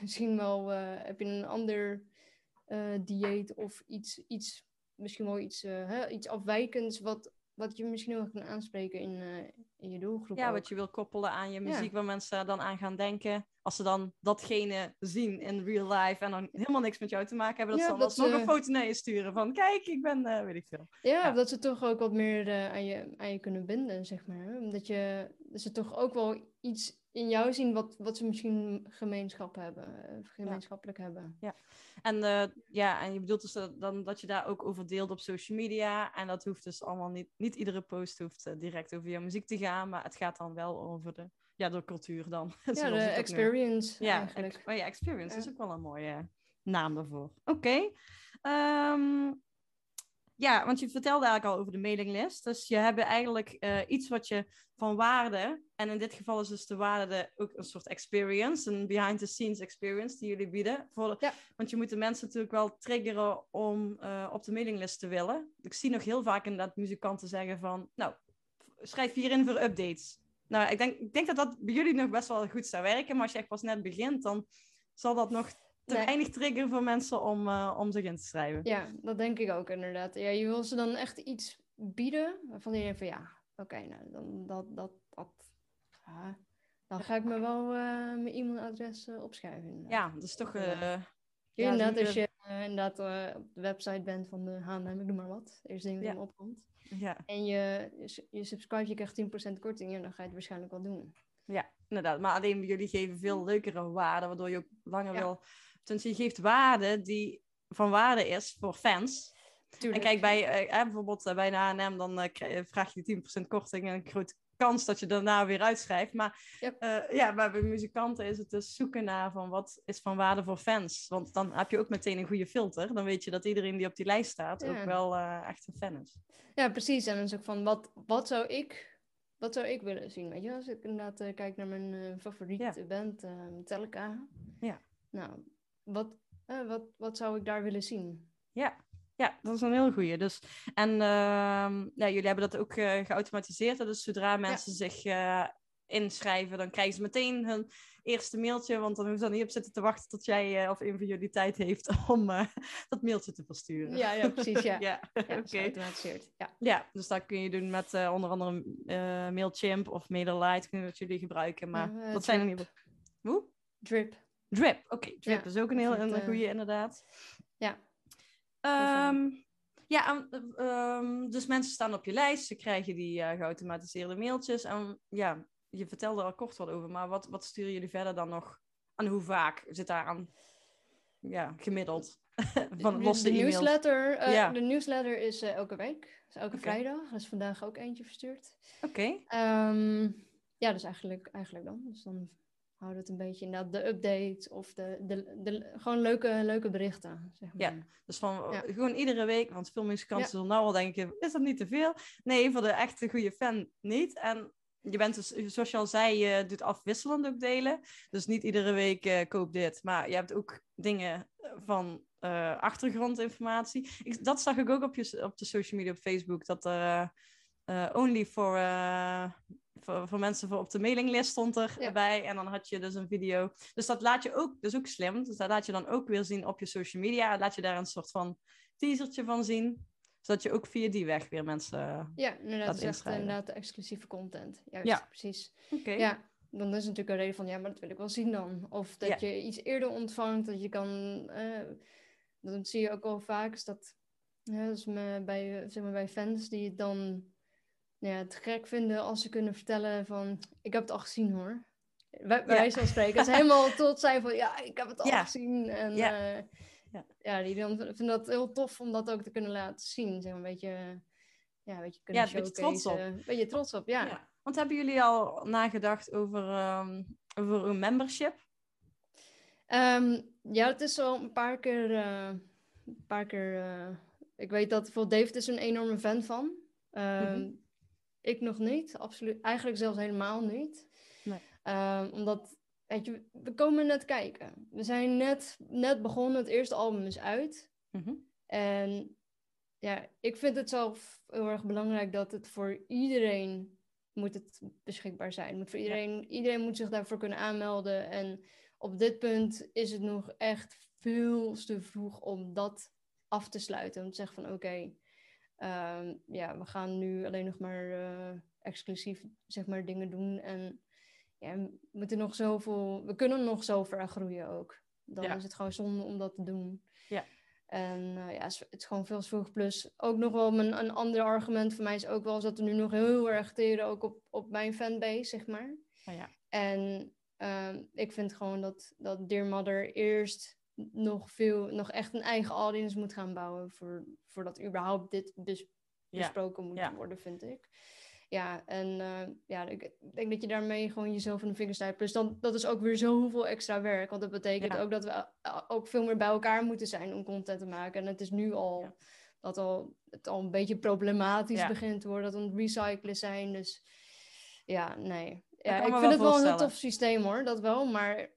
misschien wel, eh, heb je een ander eh, dieet of iets, iets misschien wel iets, eh, hè, iets afwijkends wat, wat je misschien wel kan aanspreken in, eh, in je doelgroep Ja, ook. wat je wil koppelen aan je Ja. muziek, waar mensen dan aan gaan denken. Als ze dan datgene zien in real life en dan helemaal niks met jou te maken hebben, dat Ja, ze dan dat alsnog ze- een foto naar je sturen van kijk, ik ben, eh, weet ik veel. Ja, Ja. dat ze toch ook wat meer eh, aan, je, aan je kunnen binden, zeg maar. Omdat je, ze toch ook wel iets in jou zien wat, wat ze misschien gemeenschap hebben, eh, gemeenschappelijk hebben. En eh, ja, en je bedoelt dus dat, dan dat je daar ook over deelt op social media. En dat hoeft dus allemaal niet, niet iedere post hoeft eh, direct over jouw muziek te gaan, maar het gaat dan wel over de, ja, de cultuur dan. [laughs] Ja, de dat noem. experience Ja, eigenlijk. ex- oh ja, experience is Ja. ook wel een mooie naam daarvoor. Oké. Ehm, ja, want je vertelde eigenlijk al over de mailinglist. Dus je hebt eigenlijk eh, iets wat je van waarde, en in dit geval is dus de waarde de- ook een soort experience, een behind-the-scenes experience die jullie bieden. Voor de- Ja. Want je moet de mensen natuurlijk wel triggeren om eh, op de mailinglist te willen. Ik zie nog heel vaak inderdaad muzikanten zeggen van, nou, schrijf hierin voor updates. Nou, ik denk, ik denk dat dat bij jullie nog best wel goed zou werken, maar als je echt pas net begint, dan zal dat nog te Nee. weinig triggeren voor mensen om, eh, om zich in te schrijven. Ja, dat denk ik ook inderdaad. Ja, je wil ze dan echt iets bieden waarvan je denkt van ja, oké, nou dan dat, dat, dat, ja, dan ga ik me wel eh, mijn e-mailadres eh, opschrijven. inderdaad. Ja, dat is toch... Ja. Ja, ja, inderdaad, als je inderdaad op de website bent van de H&M, ik noem maar wat, het eerste ding dat Ja. opkomt. ja, En je, je, je subscribe, je krijgt 10% korting en dan ga je het waarschijnlijk wel doen. ja, inderdaad. Maar alleen jullie geven veel leukere waarden, waardoor je ook langer Ja. wil... Tenminste, je geeft waarde die van waarde is voor fans. En Tuurlijk. kijk, bij, eh, eh, bijvoorbeeld eh, bij een H&M, dan eh, krijg- vraag je die 10% korting en een groot kans dat je daarna weer uitschrijft. Maar Yep. ja, maar bij muzikanten is het dus zoeken naar van wat is van waarde voor fans. Want dan heb je ook meteen een goede filter. Dan weet je dat iedereen die op die lijst staat Ja. ook wel echt een fan is. Ja, precies. En dan is ook van, wat, wat, zou ik, wat zou ik willen zien? Weet je, als ik inderdaad kijk naar mijn favoriete band, eh, Metallica. Ja. Nou, wat, eh, wat, wat zou ik daar willen zien? Ja. Ja, dat is een heel goeie. Dus, en ehm, ja, jullie hebben dat ook eh, geautomatiseerd. Dus zodra mensen zich eh, inschrijven, dan krijgen ze meteen hun eerste mailtje. Want dan hoeven ze er niet op zitten te wachten tot jij of een van jullie tijd heeft [laughs] om dat mailtje te versturen. Ja, ja precies, ja. [laughs] ja. Ja, dat is geautomatiseerd. Ja. Ja, dus dat kun je doen met onder andere Mailchimp of MailerLite, kunnen wat jullie gebruiken. Maar dat zijn er niet. Hoe? Drip. Drip, oké. Drip Ja, is ook een heel een eh, goede inderdaad. Ja. Ehm, ja, ehm, dus mensen staan op je lijst, ze krijgen die eh, geautomatiseerde mailtjes. En ja, je vertelde er al kort wat over, maar wat, wat sturen jullie verder dan nog? En hoe vaak zit daar aan ja, gemiddeld? [laughs] Van de, de newsletter, eh, Ja. de newsletter is elke week. Dus elke Oké. vrijdag. Er is vandaag ook eentje verstuurd. Oké, Ehm, ja, dus eigenlijk, eigenlijk dan. Dus dan houden we het een beetje inderdaad de update of de, de, de, gewoon leuke, leuke berichten. Zeg maar. Ja. dus van Ja. gewoon iedere week, want veel muzikanten Ja. zullen nou al denken, is dat niet te veel? Nee, voor de echte goede fan niet. En je bent dus, zoals je al zei, je doet afwisselend ook delen. Dus niet iedere week eh, koop dit. Maar je hebt ook dingen van eh, achtergrondinformatie. Ik, dat zag ik ook op, je, op de social media, op Facebook. Dat er eh, eh, only for, eh, voor, voor mensen voor op de mailinglist stond Ja. erbij. En dan had je dus een video. Dus dat laat je ook, dat is ook slim. Dus dat laat je dan ook weer zien op je social media. Laat je daar een soort van teasertje van zien. Zodat je ook via die weg weer mensen... eh, Ja, inderdaad. Dat Dat is echt inderdaad de exclusieve content. Juist, Ja. precies. Oké. Ja, dan is natuurlijk een reden van, ja, maar dat wil ik wel zien dan. Of dat Ja. je iets eerder ontvangt, dat je kan... eh, dat zie je ook wel vaak, is dat... Ja, dus me- bij, eh, zeg maar, bij fans die het dan ja, het gek vinden als ze kunnen vertellen van... Ik heb het al gezien hoor. Bij, bij Ja. wijze van spreken. Dat ze [laughs] helemaal tot zijn van, ja, ik heb het al Ja. gezien. En Ja. ja. Ja. die dan vinden dat heel tof om dat ook te kunnen laten zien. Zeg maar, een beetje... Ja, een beetje kunnen Ja, beetje trots op. Een beetje trots op, ja. Want hebben jullie al nagedacht over, ehm, over een membership? Ehm, ja, het is al een paar keer. eh, een paar keer eh, ik weet dat bijvoorbeeld David is een enorme fan van. Mhm. Ik nog niet, absoluut. Eigenlijk zelfs helemaal niet. Nee. Ehm, omdat, weet je, we komen net kijken. We zijn net, net begonnen, het eerste album is uit. Mhm. En ja, ik vind het zelf heel erg belangrijk dat het voor iedereen moet het beschikbaar zijn. Moet voor Ja. iedereen, iedereen moet zich daarvoor kunnen aanmelden. En op dit punt is het nog echt veel te vroeg om dat af te sluiten. Om te zeggen van oké, ehm, ja, we gaan nu alleen nog maar eh, exclusief zeg maar dingen doen. En ja, we moeten nog zoveel, we kunnen nog zo ver groeien ook. Dan Ja. is het gewoon zonde om dat te doen. Ja. En eh, ja, het is- is gewoon veel vroeg. Plus ook nog wel een, een ander argument voor mij is ook wel eens dat we nu nog heel erg teren ook op, op mijn fanbase, zeg maar. Oh ja. En ehm, ik vind gewoon dat, dat Dear Mother eerst nog veel, nog echt een eigen audience moet gaan bouwen voor, voordat überhaupt dit bes- Ja. besproken moet Ja. worden, vind ik. Ja, en eh, ja, ik denk dat je daarmee gewoon jezelf in de vingers snijdt. Plus dan, dat is ook weer zoveel extra werk. Want dat betekent Ja. ook dat we eh, ook veel meer bij elkaar moeten zijn om content te maken. En het is nu al dat al, het al een beetje problematisch begint te worden. Dat we recyclen zijn. Dus ja, nee. Ja, ik wel vind het wel een tof systeem hoor, dat wel. Maar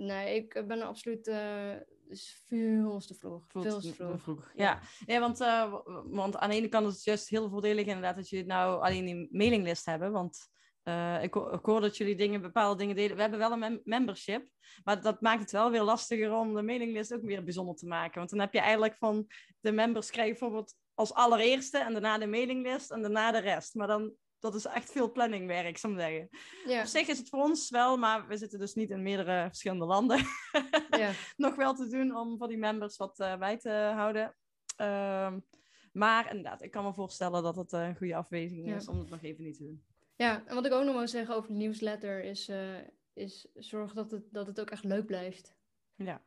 nee, ik ben er absoluut eh, is veel te vroeg. Veel het te vroeg. vroeg. Ja. Ja, want, eh, want aan de ene kant is het juist heel voordelig inderdaad dat jullie nou alleen die mailinglist hebben. Want eh, ik, ho- ik hoor dat jullie dingen, bepaalde dingen delen. We hebben wel een mem- membership, maar dat maakt het wel weer lastiger om de mailinglist ook weer bijzonder te maken. Want dan heb je eigenlijk van de members krijgen bijvoorbeeld als allereerste en daarna de mailinglist en daarna de rest. Maar dan, dat is echt veel planningwerk, zou ik zeggen. Ja, Op zich is het voor ons wel, maar we zitten dus niet in meerdere verschillende landen. [laughs] ja. nog wel te doen om voor die members wat eh, bij te houden. Ehm, maar inderdaad, ik kan me voorstellen dat het eh, een goede afweging Ja. is om het nog even niet te doen. ja, en wat ik ook nog wil zeggen over de nieuwsletter is, eh, is zorg dat het, dat het ook echt leuk blijft. Ja.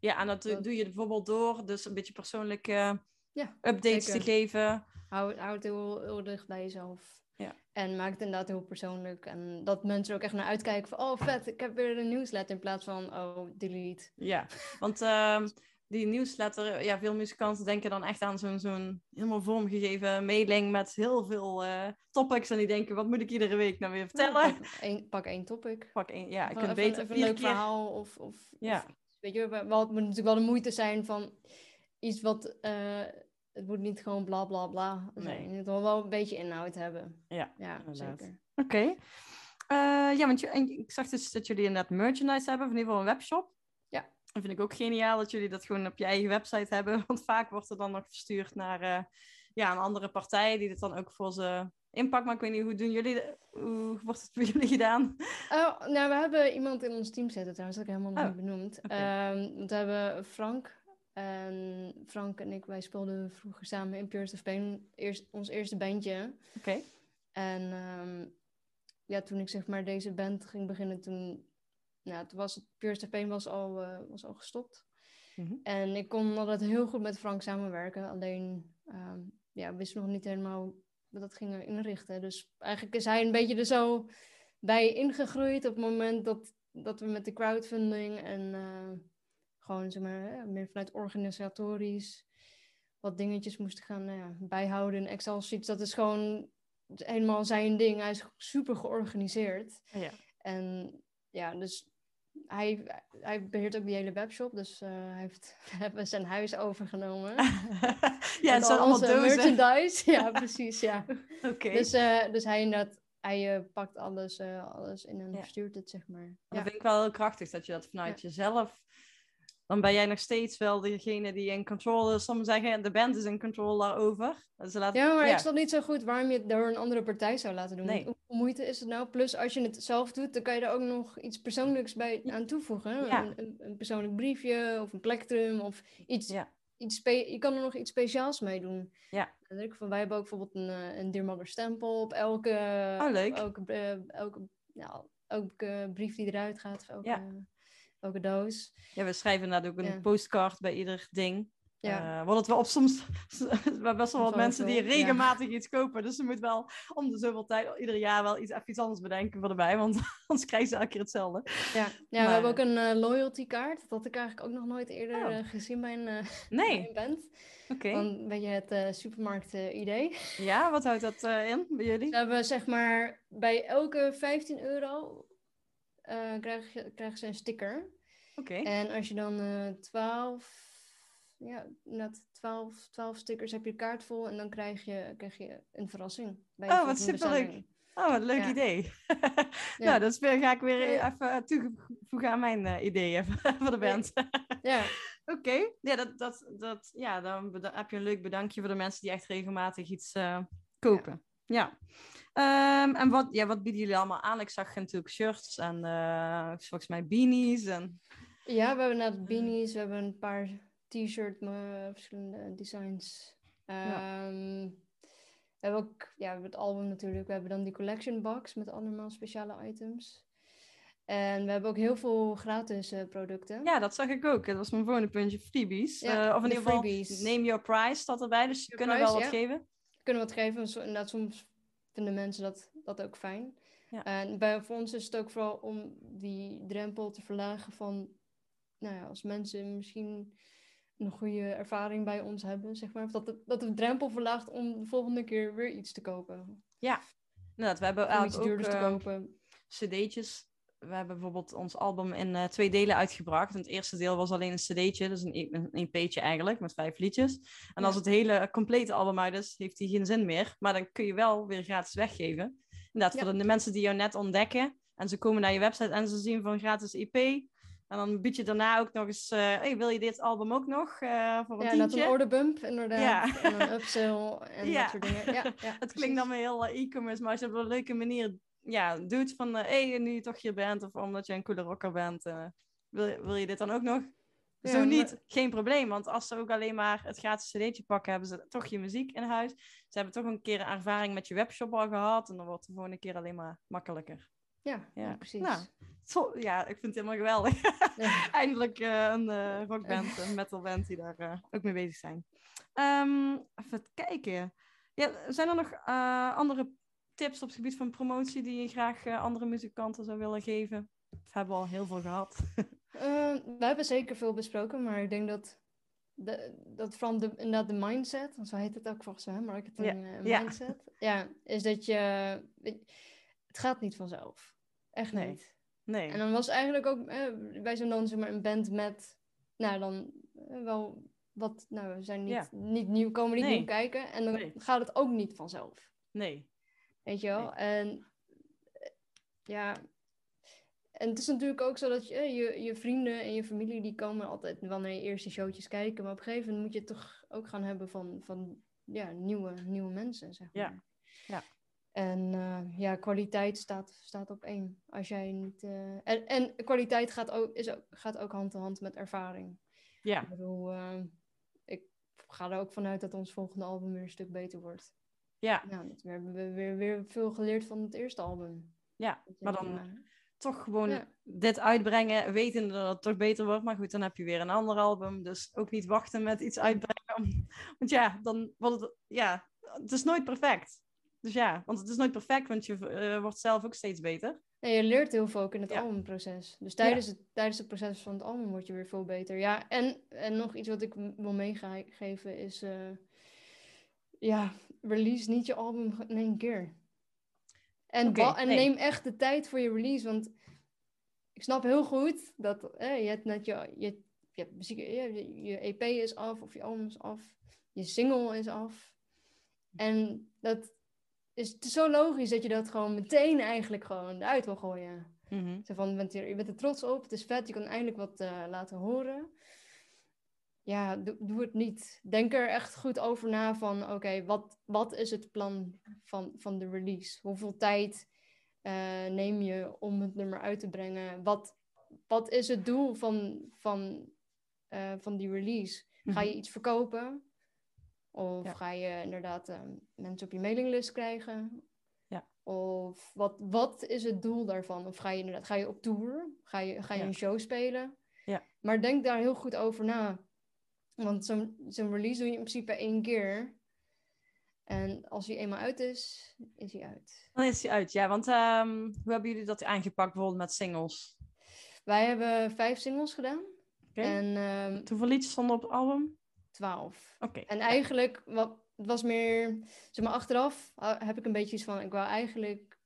Ja, en dat, doe- Dat- doe je bijvoorbeeld door, dus een beetje persoonlijke Ja, updates zeker. te geven. Hou, hou het heel, heel dicht bij jezelf. Ja. En maak het inderdaad heel persoonlijk. En dat mensen er ook echt naar uitkijken van... Oh, vet, ik heb weer een nieuwsletter in plaats van... Oh, delete. Ja, want ehm, die nieuwsletter, ja, veel muzikanten denken dan echt aan zo'n zo'n helemaal vormgegeven mailing met heel veel eh, topics. En die denken, wat moet ik iedere week nou weer vertellen? Ja, pak, één, pak één topic. Pak één, ja, ik kan beter even een leuk keer- verhaal of, of, Ja. of weet je, het moet natuurlijk wel de moeite zijn van iets wat eh, het moet niet gewoon bla bla bla zijn. Nee. Het moet wel, wel een beetje inhoud hebben. Ja, Ja, inderdaad. zeker. Oké. Eh, ja, want je, en ik zag dus dat jullie inderdaad merchandise hebben, of in ieder geval een webshop. Ja. Dat vind ik ook geniaal dat jullie dat gewoon op je eigen website hebben. [laughs] Want vaak wordt er dan nog verstuurd naar eh, ja, een andere partij die het dan ook voor ze inpakt. Maar ik weet niet, hoe doen jullie, hoe wordt het voor [laughs] jullie gedaan? Oh, nou, we hebben iemand in ons team zitten trouwens, dat heb ik helemaal Oh, niet benoemd. oké. Ehm, want we hebben Frank. En Frank en ik, wij speelden vroeger samen in Purest of Pain, eerst, ons eerste bandje. Oké. En ehm, ja, toen ik zeg maar deze band ging beginnen, toen, nou, toen was het Purest of Pain was al, eh, was al gestopt. Mhm. En ik kon altijd heel goed met Frank samenwerken. Alleen, ehm ja, we wisten nog niet helemaal hoe we dat gingen inrichten. Dus eigenlijk is hij een beetje er zo bij ingegroeid op het moment dat, dat we met de crowdfunding en eh, gewoon zeg maar, meer vanuit organisatorisch wat dingetjes moesten gaan nou ja, bijhouden in Excel sheets. Dat is gewoon helemaal zijn ding. Hij is super georganiseerd. Ja. En ja, dus hij, hij beheert ook die hele webshop. Dus eh, hij heeft, [laughs] we hebben zijn huis overgenomen. [laughs] ja, het zijn al allemaal dozen. merchandise. [laughs] Ja, precies, ja. Oké. Dus, eh, dus hij inderdaad, hij eh, pakt alles, alles in en Ja. verstuurt het, zeg maar. Maar Ja. Dat vind ik wel heel krachtig dat je dat vanuit jezelf. Dan ben jij nog steeds wel degene die in control is. Sommigen zeggen, de band is in control daarover. Ze laten, Ja, maar ik snap niet zo goed waarom je het door een andere partij zou laten doen. Nee. Hoeveel moeite is het nou? Plus, als je het zelf doet, dan kan je er ook nog iets persoonlijks bij aan toevoegen. Ja. Een, een, een persoonlijk briefje of een plectrum of iets. Ja. iets je kan er nog iets speciaals mee doen. Ja. En ik van, wij hebben ook bijvoorbeeld een, eh, een Dear Mother stempel op elke, Oh, leuk. elke, eh, elke, ja, elke brief die eruit gaat, elke, Ja. Elke doos. Ja, we schrijven inderdaad ook een Ja. postcard bij ieder ding. Ja. Eh, wat het wel op soms... [laughs] we hebben best wel wat mensen die ja. regelmatig iets kopen. Dus ze moet wel om de zoveel tijd, ieder jaar wel iets, even iets anders bedenken voor erbij. Want [laughs] anders krijgen ze elke keer hetzelfde. Ja, ja Maar- we hebben ook een eh, loyalty kaart. Dat had ik eigenlijk ook nog nooit eerder Oh. eh, gezien bij een, [laughs] Nee, bij een band. oké. Van een beetje het supermarkt idee. Ja, wat houdt dat in bij jullie? We hebben zeg maar bij elke 15 euro eh krijg, je, krijgen ze een sticker. Oké. En als je dan eh 12, ja, net 12, 12 stickers heb je kaart vol en dan krijg je, krijg je een verrassing. Bij Oh, wat superleuk. Oh, wat een leuk Ja. idee. Ja. [laughs] Nou, dat ga ik weer even eh, toevoegen aan mijn ideeën [laughs] voor de band. [laughs] Ja, Oké, ja, dat, dat, dat, ja, dan heb je een leuk bedankje voor de mensen die echt regelmatig iets kopen. Ja. Ehm, en wat, ja, wat bieden jullie allemaal aan? Ik zag natuurlijk shirts en eh, volgens mij beanies. En... Ja, we hebben net beanies, we hebben een paar t-shirt met verschillende designs. Ehm, We hebben ook ja, we hebben het album natuurlijk. We hebben dan die collection box met allemaal speciale items. En we hebben ook heel veel gratis eh, producten. Ja, dat zag ik ook. Dat was mijn volgende puntje, freebies. Ja, Eh, of in de ieder geval, freebies. name your price staat erbij. Dus ze Your kunnen price, wel wat ja. geven. Kunnen wat geven. Zo- Inderdaad, soms vinden mensen dat, dat ook fijn. Ja. En bij, voor ons is het ook vooral om die drempel te verlagen van... Nou ja, als mensen misschien een goede ervaring bij ons hebben, zeg maar. Of dat, het, dat de drempel verlaagt om de volgende keer weer iets te kopen. Inderdaad, we hebben Om eigenlijk iets ook te eh, kopen. cd'tjes. We hebben bijvoorbeeld ons album in eh, twee delen uitgebracht. En het eerste deel was alleen een cd'tje, dus een, E- een EP'tje eigenlijk, met vijf liedjes. En Ja. als het hele complete album uit is, heeft die geen zin meer. Maar dan kun je wel weer gratis weggeven. Inderdaad, Ja. voor de mensen die jou net ontdekken. En ze komen naar je website en ze zien van gratis EP. En dan bied je daarna ook nog eens, eh, hey, wil je dit album ook nog eh, voor een Ja, dat tientje? een orderbump, inderdaad. Ja. En een upsell en [laughs] Ja. dat soort dingen. Ja, ja, [laughs] Het klinkt dan weer heel e-commerce, maar als je op een leuke manier ja, doet van, hé, hey, nu je toch hier bent, of omdat je een coole rocker bent, eh, wil, je- wil je dit dan ook nog? Ja, Zo maar- niet, geen probleem, want als ze ook alleen maar het gratis cd'tje pakken, hebben ze toch je muziek in huis. Ze hebben toch een keer een ervaring met je webshop al gehad, en dan wordt de volgende keer alleen maar makkelijker. Ja, ja, Ja. precies. Nou, Zo, ja, ik vind het helemaal geweldig. Ja. [laughs] Eindelijk eh, een eh, rockband, een metalband die daar eh, ook mee bezig zijn. Ehm, even kijken. Ja, zijn er nog eh, andere tips op het gebied van promotie die je graag uh, andere muzikanten zou willen geven? Of hebben we al heel veel gehad? uh, [laughs] we hebben zeker veel besproken, maar ik denk dat, de, dat van de, inderdaad de mindset, zo heet het ook volgens mij, marketing. Uh, mindset, ja. [laughs] ja. is dat je, het gaat niet vanzelf. Echt nee. niet. Nee. En dan was eigenlijk ook, wij zijn dan zeg maar een band met, nou dan wel wat, nou we zijn niet, Ja. niet nieuw, komen niet Nee. nieuw kijken en dan Nee. gaat het ook niet vanzelf. Nee. Weet je wel? En ja, en het is natuurlijk ook zo dat je, eh, je, je vrienden en je familie die komen altijd wanneer je eerst die showtjes kijken. Maar op een gegeven moment moet je het toch ook gaan hebben van, van ja, nieuwe, nieuwe mensen, zeg Ja, maar. ja. En eh, ja, kwaliteit staat, staat op één. Als jij niet. eh, en, en kwaliteit gaat ook, is ook, gaat ook hand in hand met ervaring. Ja. Ik bedoel, ik ga er ook vanuit dat ons volgende album weer een stuk beter wordt. Ja. Nou, dat- we hebben weer, weer, weer veel geleerd van het eerste album. Ja. Maar dan toch gewoon Ja. dit uitbrengen, wetende dat het toch beter wordt. Maar goed, dan heb je weer een ander album. Dus ook niet wachten met iets uitbrengen. Want ja, dan wordt het... Ja, het is nooit perfect. Dus ja, want het is nooit perfect, want je eh, wordt zelf ook steeds beter. Nee, je leert heel veel ook in het Ja. albumproces. Dus tijdens, het, tijdens het proces van het album word je weer veel beter. Ja, en, en nog iets wat ik wil meegeven is... eh, ja, release niet je album in één keer. En, en nee. neem echt de tijd voor je release. Want ik snap heel goed dat eh, je hebt net je, je, je, hebt muziek, je, je EP is af of je album is af. Je single is af. En dat is het is zo logisch dat je dat gewoon meteen eigenlijk gewoon eruit wil gooien. Mhm. Zo van, je bent, er, je bent er trots op, het is vet, je kan eindelijk wat eh, laten horen. Ja, doe, doe het niet. Denk er echt goed over na van, oké, wat, wat is het plan van, van de release? Hoeveel tijd eh, neem je om het nummer uit te brengen? Wat, wat is het doel van, van, eh, van die release? Ga je Mhm. iets verkopen? Of Ja. ga je inderdaad eh, mensen op je mailinglist krijgen? Ja. Of wat, wat is het doel daarvan? Of ga je inderdaad ga je op tour? Ga je, ga je Ja. een show spelen? Ja. Maar denk daar heel goed over na. Want zo'n zo'n release doe je in principe één keer. En als hij eenmaal uit is, is hij uit. Dan is hij uit, ja. Want ehm, hoe hebben jullie dat aangepakt bijvoorbeeld met singles? Wij hebben vijf singles gedaan. Oké. En ehm Hoeveel liedjes stonden op het album? twaalf. Oké. En eigenlijk, wat, het was meer, zeg maar, achteraf heb ik een beetje iets van, ik wou eigenlijk,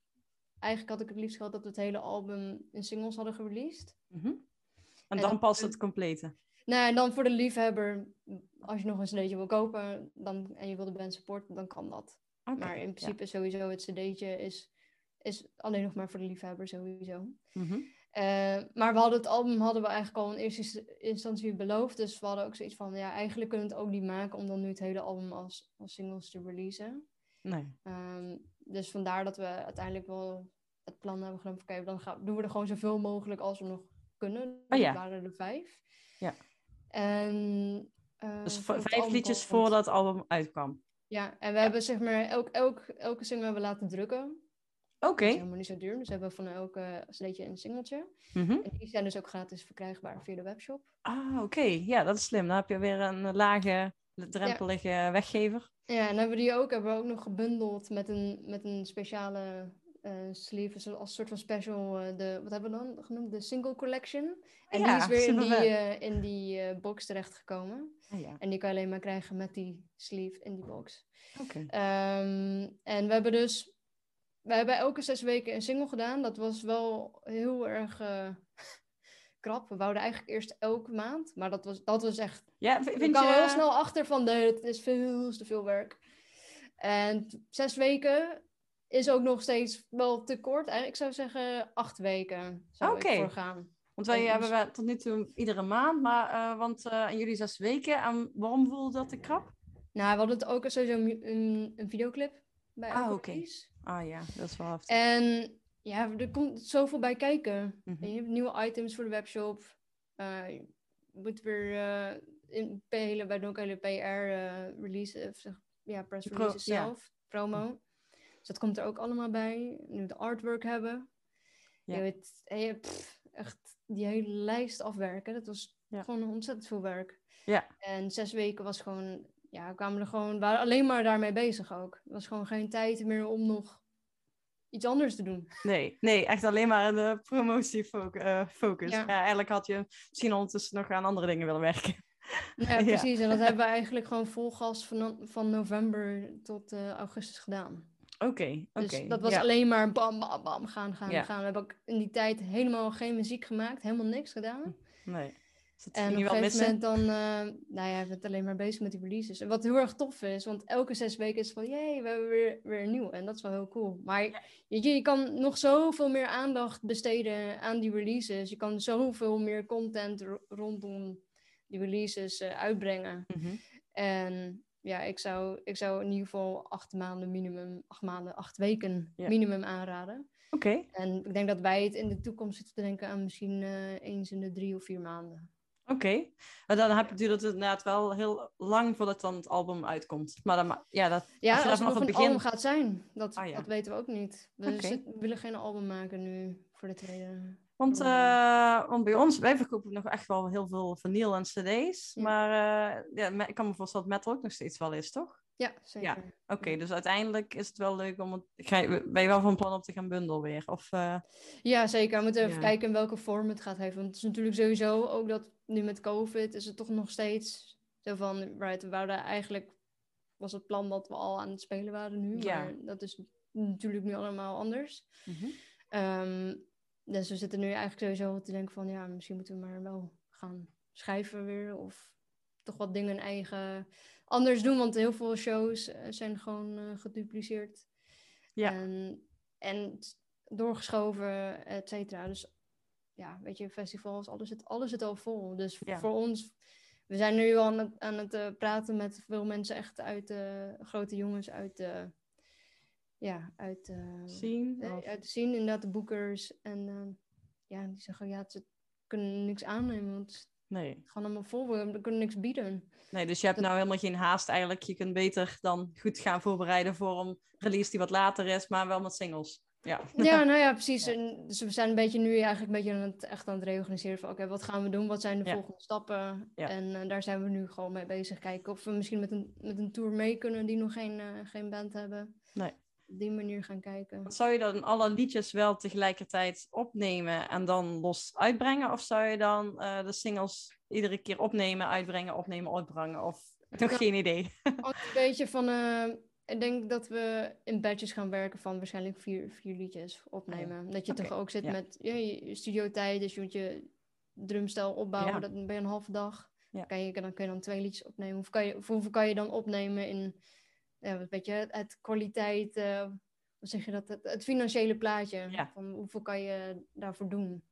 eigenlijk had ik het liefst gehad dat we het hele album in singles hadden gereleased. Mhm. En, En dan dan- pas het complete. Nou, en dan voor de liefhebber, als je nog een cd'tje wil kopen dan, en je wil de band supporten, dan kan dat. Maar in ja. principe sowieso het cd'tje is, is alleen nog maar voor de liefhebber sowieso. Mhm. Eh, maar we hadden het album hadden we eigenlijk al in eerste instantie beloofd. Dus we hadden ook zoiets van, ja, eigenlijk kunnen we het ook niet maken om dan nu het hele album als, als singles te releasen. Nee. Ehm, dus vandaar dat we uiteindelijk wel het plan hebben genomen. van, Oké, dan gaan, doen we er gewoon zoveel mogelijk als we nog kunnen. Oh ja. Dat waren er vijf. Ja. En, eh, Dus het vijf liedjes voordat het album uitkwam. Ja, en we hebben zeg maar elk, elk, elke single hebben we laten drukken. Oké. Dat is helemaal niet zo duur. Dus we hebben van elke cd'tje een singeltje. Mhm. En die zijn dus ook gratis verkrijgbaar via de webshop. Ah, oké. Ja, dat is slim. Dan heb je weer een lage, drempelige weggever. Ja, en hebben we die ook, hebben we ook nog gebundeld met een, met een speciale eh sleeve, als soort van special, eh, de, wat hebben we dan genoemd? De single collection. En Ja, die is weer in die, eh, in die box terechtgekomen. Ah, ja. En die kan je alleen maar krijgen met die sleeve in die box. Oké. Ehm, en we hebben dus, we hebben elke zes weken een single gedaan. Dat was wel heel erg [laughs] krap. We wouden eigenlijk eerst elke maand, maar dat was, dat was echt Ja, v- ik vind kwam je... heel snel achter van nee, het is veel te veel werk. En zes weken is ook nog steeds wel te kort. Eigenlijk ik zou zeggen acht weken zou ik voor gaan. Want wij En hebben dus- we tot nu toe iedere maand, maar eh, want eh, en jullie zes weken. En waarom voelde dat te krap? Nou, we hadden het ook sowieso een, een, een videoclip bij Ah, oké. release. Ah ja, dat is wel heftig. En ja, er komt zoveel bij kijken. Mhm. Je hebt nieuwe items voor de webshop. Eh, je moet weer eh in hele, wij doen ook hele PR eh, release, of ja, press Pro- ja. zelf, promo. Dus dat komt er ook allemaal bij. Nu de artwork hebben. Ja. Je weet, je, pff, echt die hele lijst afwerken. Dat was Ja. gewoon ontzettend veel werk. Ja. En zes weken was gewoon, ja, kwamen er gewoon, we waren alleen maar daarmee bezig ook. Er was gewoon geen tijd meer om nog iets anders te doen. Nee, nee, echt alleen maar de promotiefocus. Uh, focus. Ja. Ja. eigenlijk had je misschien ondertussen nog aan andere dingen willen werken. Ja, [laughs] Ja. precies. En dat hebben we eigenlijk gewoon vol gas van, van november tot eh, augustus gedaan. Oké, oké. Dus dat was ja. alleen maar bam, bam, bam, gaan, gaan, Ja. gaan. We hebben ook in die tijd helemaal geen muziek gemaakt, helemaal niks gedaan. Nee. Dus dat En op een gegeven missen? moment dan, eh, nou ja, we zijn alleen maar bezig met die releases. En wat heel erg tof is, want elke zes weken is van, jee, we hebben weer, weer een nieuw. En dat is wel heel cool. Maar je, je kan nog zoveel meer aandacht besteden aan die releases. Je kan zoveel meer content ro- rondom die releases eh, uitbrengen. Mhm. En ja, ik zou, ik zou in ieder geval acht maanden minimum, acht maanden, acht weken Ja. minimum aanraden. Oké, En ik denk dat wij het in de toekomst zitten te denken aan misschien eh, eens in de drie of vier maanden. oké. Maar dan heb, duurt het inderdaad wel heel lang voordat dan het album uitkomt. Maar dan, ja, dat, Ja, als je het nog het een begin... album gaat zijn, dat, Ah, ja. dat weten we ook niet. We willen geen album maken nu voor de tweede. Want, eh, want bij ons, wij verkopen nog echt wel heel veel vinyl en cd's. Ja. Maar eh, ja, ik kan me voorstellen dat metal ook nog steeds wel is, toch? Ja, zeker. Oké, Ja. dus uiteindelijk is het wel leuk om het... Ben je wel van plan om te gaan bundel weer? Of, eh, Ja, zeker. We moeten even kijken in welke vorm het gaat geven. Want het is natuurlijk sowieso ook dat nu met COVID is het toch nog steeds zo van, right, we wouden eigenlijk, was het plan dat we al aan het spelen waren nu. Ja. Maar dat is natuurlijk nu allemaal anders. mhm. Ehm, dus we zitten nu eigenlijk sowieso te denken van, ja, misschien moeten we maar wel gaan schrijven weer. Of toch wat dingen eigen anders doen. Want heel veel shows eh, zijn gewoon eh, gedupliceerd. Ja. En, en doorgeschoven, et cetera. Dus ja, weet je, festivals, alles zit, alles zit al vol. Dus Ja. voor ons, we zijn nu al aan het, aan het eh, praten met veel mensen echt uit de grote jongens uit de, ja, uit de, Zien? eh, Of- uit de scene, inderdaad de boekers. En eh, ja, die zeggen, ja, ze kunnen niks aannemen, want het Nee. gaan allemaal vol, we kunnen niks bieden. nee, dus je hebt Dat- nou helemaal geen haast eigenlijk. Je kunt beter dan goed gaan voorbereiden voor een release die wat later is, maar wel met singles. Ja. Ja, [laughs] nou ja, precies. Ja. En dus we zijn een beetje nu eigenlijk een beetje aan het, echt aan het reorganiseren van oké, wat gaan we doen? Wat zijn de Ja. volgende stappen? Ja. En eh, daar zijn we nu gewoon mee bezig. Kijken of we misschien met een, met een tour mee kunnen die nog geen, eh, geen band hebben. Nee. Op die manier gaan kijken. Zou je dan alle liedjes wel tegelijkertijd opnemen en dan los uitbrengen? Of zou je dan eh, de singles iedere keer opnemen, uitbrengen, opnemen, uitbrengen? Of nog Ja. geen idee? [laughs] Ook een beetje van, eh, ik denk dat we in batches gaan werken van waarschijnlijk vier, vier liedjes opnemen. Dat je toch ook zit ja. met ja, je studiotijd, dus je moet je drumstel opbouwen, dat ben je een halve dag. Kan je, dan kun je dan twee liedjes opnemen. Of, kan je, hoeveel kan je dan opnemen in, ja, weet je, het, kwaliteit, eh, wat zeg je dat, het, het financiële plaatje. Ja. Van hoeveel kan je daarvoor doen.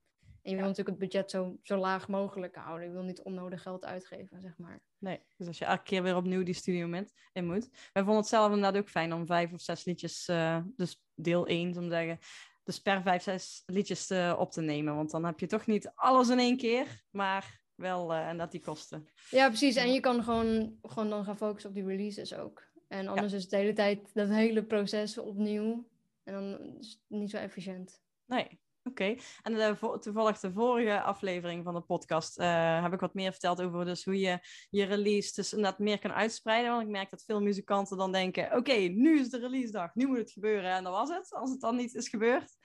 En je Ja. wil natuurlijk het budget zo, zo laag mogelijk houden. Je wil niet onnodig geld uitgeven, zeg maar. Nee, dus als je elke keer weer opnieuw die studio met, in moet. Wij vonden het zelf inderdaad ook fijn om vijf of zes liedjes, eh, dus deel één, om te zeggen. Dus per vijf, zes liedjes eh, op te nemen. Want dan heb je toch niet alles in één keer, maar wel en dat die kosten. Ja, precies. En je kan gewoon, gewoon dan gaan focussen op die releases ook. En anders is het de hele tijd dat hele proces opnieuw. En dan is het niet zo efficiënt. Nee, oké. En de, vo- toevallig de vorige aflevering van de podcast eh, heb ik wat meer verteld over dus hoe je je release dus inderdaad meer kan uitspreiden. Want ik merk dat veel muzikanten dan denken, oké, nu is de release dag, nu moet het gebeuren. En dat was het, als het dan niet is gebeurd.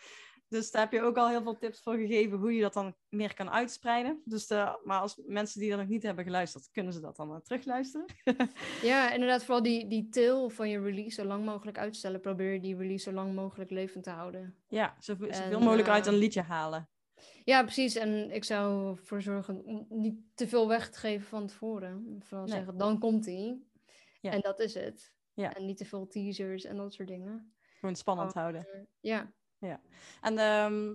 Dus daar heb je ook al heel veel tips voor gegeven hoe je dat dan meer kan uitspreiden. Dus de, maar als mensen die dat nog niet hebben geluisterd, kunnen ze dat dan eh, terugluisteren. [laughs] Ja, inderdaad, vooral die, die tail van je release zo lang mogelijk uitstellen. Probeer je die release zo lang mogelijk levend te houden. Ja, zoveel, mogelijk eh, uit een liedje halen. Ja, precies. En ik zou ervoor zorgen om niet te veel weg te geven van tevoren. Vooral Nee. zeggen, dan komt hij. Ja. En dat is het. Ja. En niet te veel teasers en dat soort dingen. Gewoon spannend houden. eh, Ja. En ehm,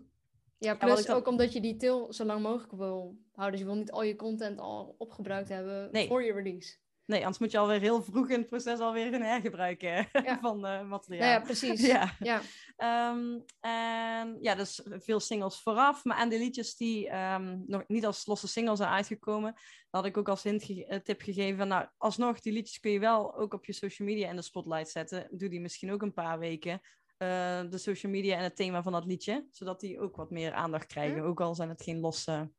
Ja, plus dan- ook omdat je die til zo lang mogelijk wil houden. Dus je wil niet al je content al opgebruikt hebben Nee. voor je release. Nee, anders moet je alweer heel vroeg in het proces alweer gaan hergebruiken Ja. [laughs] van eh, materiaal. Nou ja, precies. [laughs] Ja. Ja. Ehm, en ja, dus veel singles vooraf. Maar en de liedjes die ehm, nog niet als losse singles zijn uitgekomen, had ik ook als hint ge- eh, tip gegeven. van, Nou, alsnog, die liedjes kun je wel ook op je social media in de spotlight zetten. Doe die misschien ook een paar weken. Eh, de social media en het thema van dat liedje, zodat die ook wat meer aandacht krijgen. Ook al zijn het geen losse,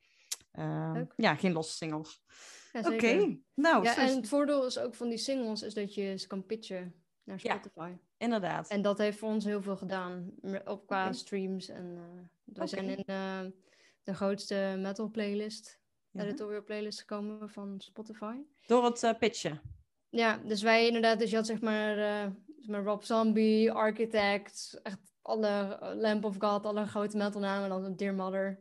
eh, ja, geen losse singles. Ja, Oké, nou, Ja, en het voordeel is ook van die singles is dat je ze kan pitchen naar Ja. Spotify. inderdaad. En dat heeft voor ons heel veel gedaan. Op qua streams. En eh we Oké. zijn in eh, de grootste metal playlist, Ja. editorial playlist gekomen van Spotify. Door het eh, pitchen. Ja, dus wij inderdaad, dus je had zeg maar, eh, maar Rob Zombie, Architect, echt alle eh, Lamp of God, alle grote metalnamen, dan Dear Mother.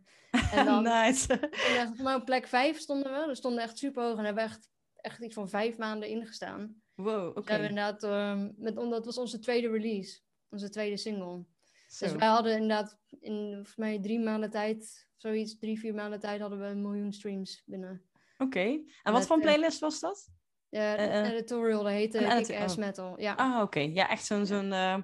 En [laughs] dan nice. voor mij op plek 5 stonden we, we stonden echt super hoog en hebben echt, echt iets van vijf maanden ingestaan. wow, oké. We hebben inderdaad, ehm, met, omdat was onze tweede release, onze tweede single. Zo. Dus wij hadden inderdaad in volgens mij drie maanden tijd, zoiets, drie, vier maanden tijd hadden we een miljoen streams binnen. Oké. En wat Met, voor een eh, playlist was dat? Ja, eh. editorial, dat heette edit- Kick-Ass oh. Metal. Ja. Ah, oké. Ja, echt zo'n, zo'n eh,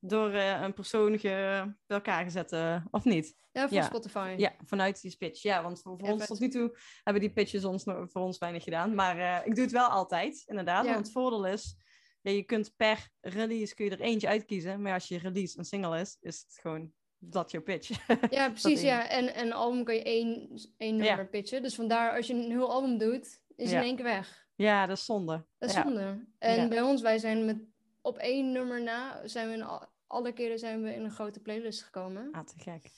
door een persoon bij elkaar gezet, of niet? Ja, van Ja. Spotify. Ja, vanuit die pitch. Ja, want voor, voor ons tot nu toe hebben die pitches ons, voor ons weinig gedaan. Maar ik doe het wel altijd, inderdaad. Ja. Want het voordeel is, ja, je kunt per release kun je er eentje uitkiezen. Maar als je release een single is, is het gewoon dat je pitch. [laughs] Ja, precies. Ja. En en een album kan je één, één Ja. nummer pitchen. Dus vandaar, als je een heel album doet, is in één keer weg. Ja, dat is zonde. Dat is ja. zonde. En Ja. bij ons, wij zijn met op één nummer na, zijn we in al- alle keren zijn we in een grote playlist gekomen. Ah, te gek.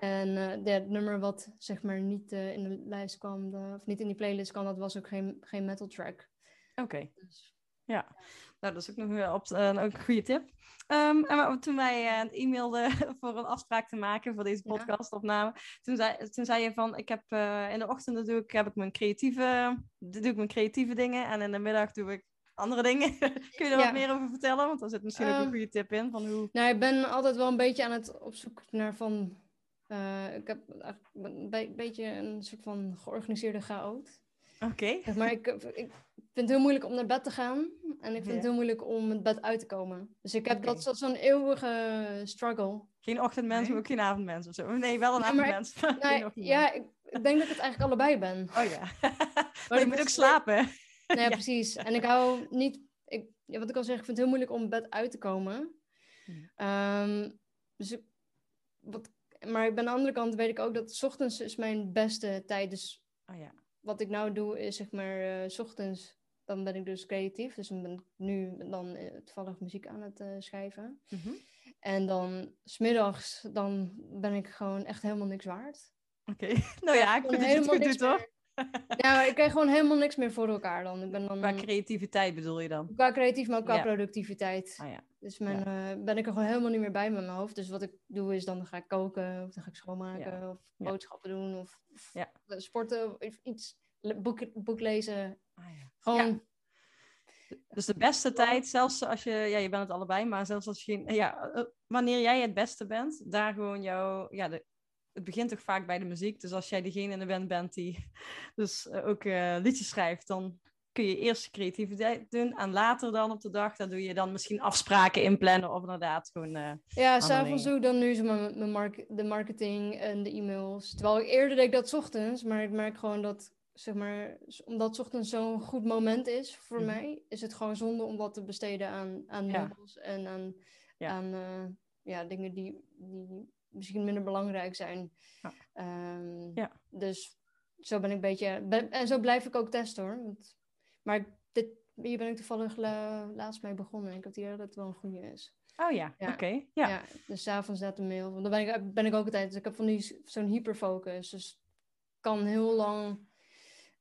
En eh, de- het nummer wat zeg maar niet eh, in de lijst kwam, de- of niet in die playlist kwam, dat was ook geen, geen metal track. Oké. Dus, Ja, nou, dat is ook nog weer op, eh, ook een goede tip. Ehm, en toen wij eh e-mailden [laughs] voor een afspraak te maken voor deze podcastopname, toen, zei, toen zei je van, ik heb eh, in de ochtend doe ik, heb ik mijn creatieve, doe ik mijn creatieve dingen en in de middag doe ik andere dingen. [laughs] Kun je er Ja. wat meer over vertellen? Want daar zit misschien ook een Ehm, goede tip in van hoe... Nou, ik ben altijd wel een beetje aan het op zoek naar van. ik heb een be- beetje een soort van georganiseerde chaot. Oké. Maar ik, ik vind het heel moeilijk om naar bed te gaan. En ik vind Ja. het heel moeilijk om het bed uit te komen. Dus ik heb dat is zo'n eeuwige struggle. Geen ochtendmens, Nee. maar ook geen avondmens of zo. Nee, wel een Nee, maar ik- avondmens. maar Nou, ochtendmens. ja, ik, ik denk dat ik het eigenlijk allebei ben. Oh ja. [laughs] maar je dat moet ook slapen. Nou ja, [laughs] Ja. precies. En ik hou niet... Ik, ja, wat ik al zeg, ik vind het heel moeilijk om bed uit te komen. Ehm, dus ik, wat, maar ik ben aan de andere kant weet ik ook dat 's ochtends is mijn beste tijd. Dus Oh ja. wat ik nou doe is zeg maar eh, 's ochtends dan ben ik dus creatief. Dus dan ben ik nu dan eh, toevallig muziek aan het eh, schrijven. Mhm. En dan smiddags dan ben ik gewoon echt helemaal niks waard. Oké. [laughs] Nou ja, ik vind dat je het goed doet, hoor. meer- Ja, ik krijg gewoon helemaal niks meer voor elkaar dan. Ik ben dan Qua creativiteit bedoel je dan? qua creatief, maar ook qua Ja. productiviteit. Ah ja. Dus mijn, eh, ben ik er gewoon helemaal niet meer bij met mijn hoofd. Dus wat ik doe is dan ga ik koken, of dan ga ik schoonmaken, of boodschappen doen, of, of Ja. sporten, of iets, boek, boek lezen. Ah, ja. Gewoon, Dus de beste tijd, zelfs als je, ja, je bent het allebei, maar zelfs als je geen, ja, eh, wanneer jij het beste bent, daar gewoon jouw, ja, de, het begint toch vaak bij de muziek. Dus als jij degene in de band bent die [laughs] dus eh, ook eh, liedjes schrijft, dan kun je eerst je creativiteit doen en later dan op de dag, dan doe je dan misschien afspraken inplannen of inderdaad gewoon, ja, s'avonds doe ik dan nu zo mijn, mijn mark- de marketing en de e-mails. Terwijl ik eerder deed ik dat 's ochtends, maar ik merk gewoon dat, zeg maar, omdat 's ochtends zo'n goed moment is voor Mhm. mij, is het gewoon zonde om wat te besteden aan, aan Ja. en aan, Ja. aan eh, ja, dingen die, die misschien minder belangrijk zijn. Ja. Ehm, Ja. Dus zo ben ik een beetje, ben- en zo blijf ik ook testen hoor. Want, maar dit, hier ben ik toevallig la- laatst mee begonnen. Ik heb hier dat het wel een goede is. oh ja, Ja. oké, ja. Ja, dus 's avonds net een mail. Want dan ben ik, ben ik ook altijd. Dus ik heb van die zo'n hyperfocus. Dus ik kan heel lang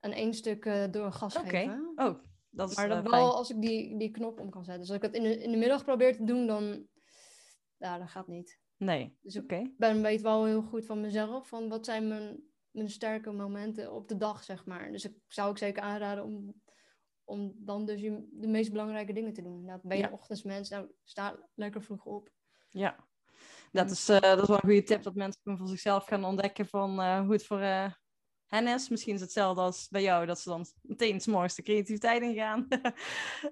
aan één stuk eh, door gas Oké. geven. Oh, dat is Maar eh, fijn. wel als ik die, die knop om kan zetten. Dus als ik dat in de, in de middag probeer te doen, dan. Ja, dat gaat niet. Nee, Dus ik oké. ben, weet wel heel goed van mezelf. Van wat zijn mijn, mijn sterke momenten op de dag, zeg maar. Dus ik zou ook zeker aanraden om, om dan dus je, de meest belangrijke dingen te doen. Nou, ben je Ja. een ochtends nou sta lekker vroeg op. Ja, dat is, eh, dat is wel een goede tip dat mensen kunnen voor zichzelf gaan ontdekken van hoe het voor hen is. Misschien is het hetzelfde als bij jou, dat ze dan meteen 's morgens de creativiteit ingaan. [laughs]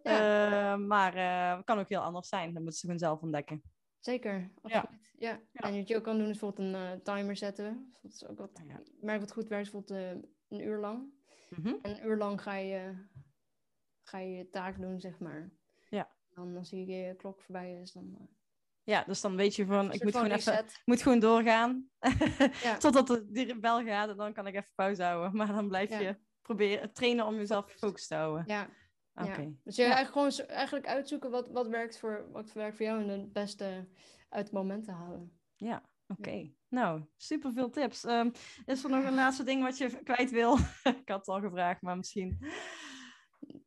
Eh, maar eh, het kan ook heel anders zijn. Dat moeten ze gewoon zelf ontdekken. Zeker, Ja. absoluut. Ja. Ja. En wat je ook kan doen is bijvoorbeeld een eh, timer zetten. Dat is ook wat, Ja. Merk wat goed werkt, bijvoorbeeld eh, een uur lang. Mhm. En een uur lang ga je, ga je je taak doen, zeg maar. Ja. Dan als je, je klok voorbij is, dan... Ja, dus dan weet je van, ik moet gewoon even, moet gewoon doorgaan. [laughs] Ja. Totdat de, bel gaat en dan kan ik even pauze houden. Maar dan blijf Ja. je proberen trainen om jezelf gefocust te houden. Ja, Oké. Dus je eigenlijk gewoon eigenlijk uitzoeken wat, wat, werkt voor, wat werkt voor jou en het beste uit het moment te halen. Ja, oké. Nou, super veel tips. Ehm, is er nog een laatste ding wat je kwijt wil? [laughs] ik had het al gevraagd, maar misschien.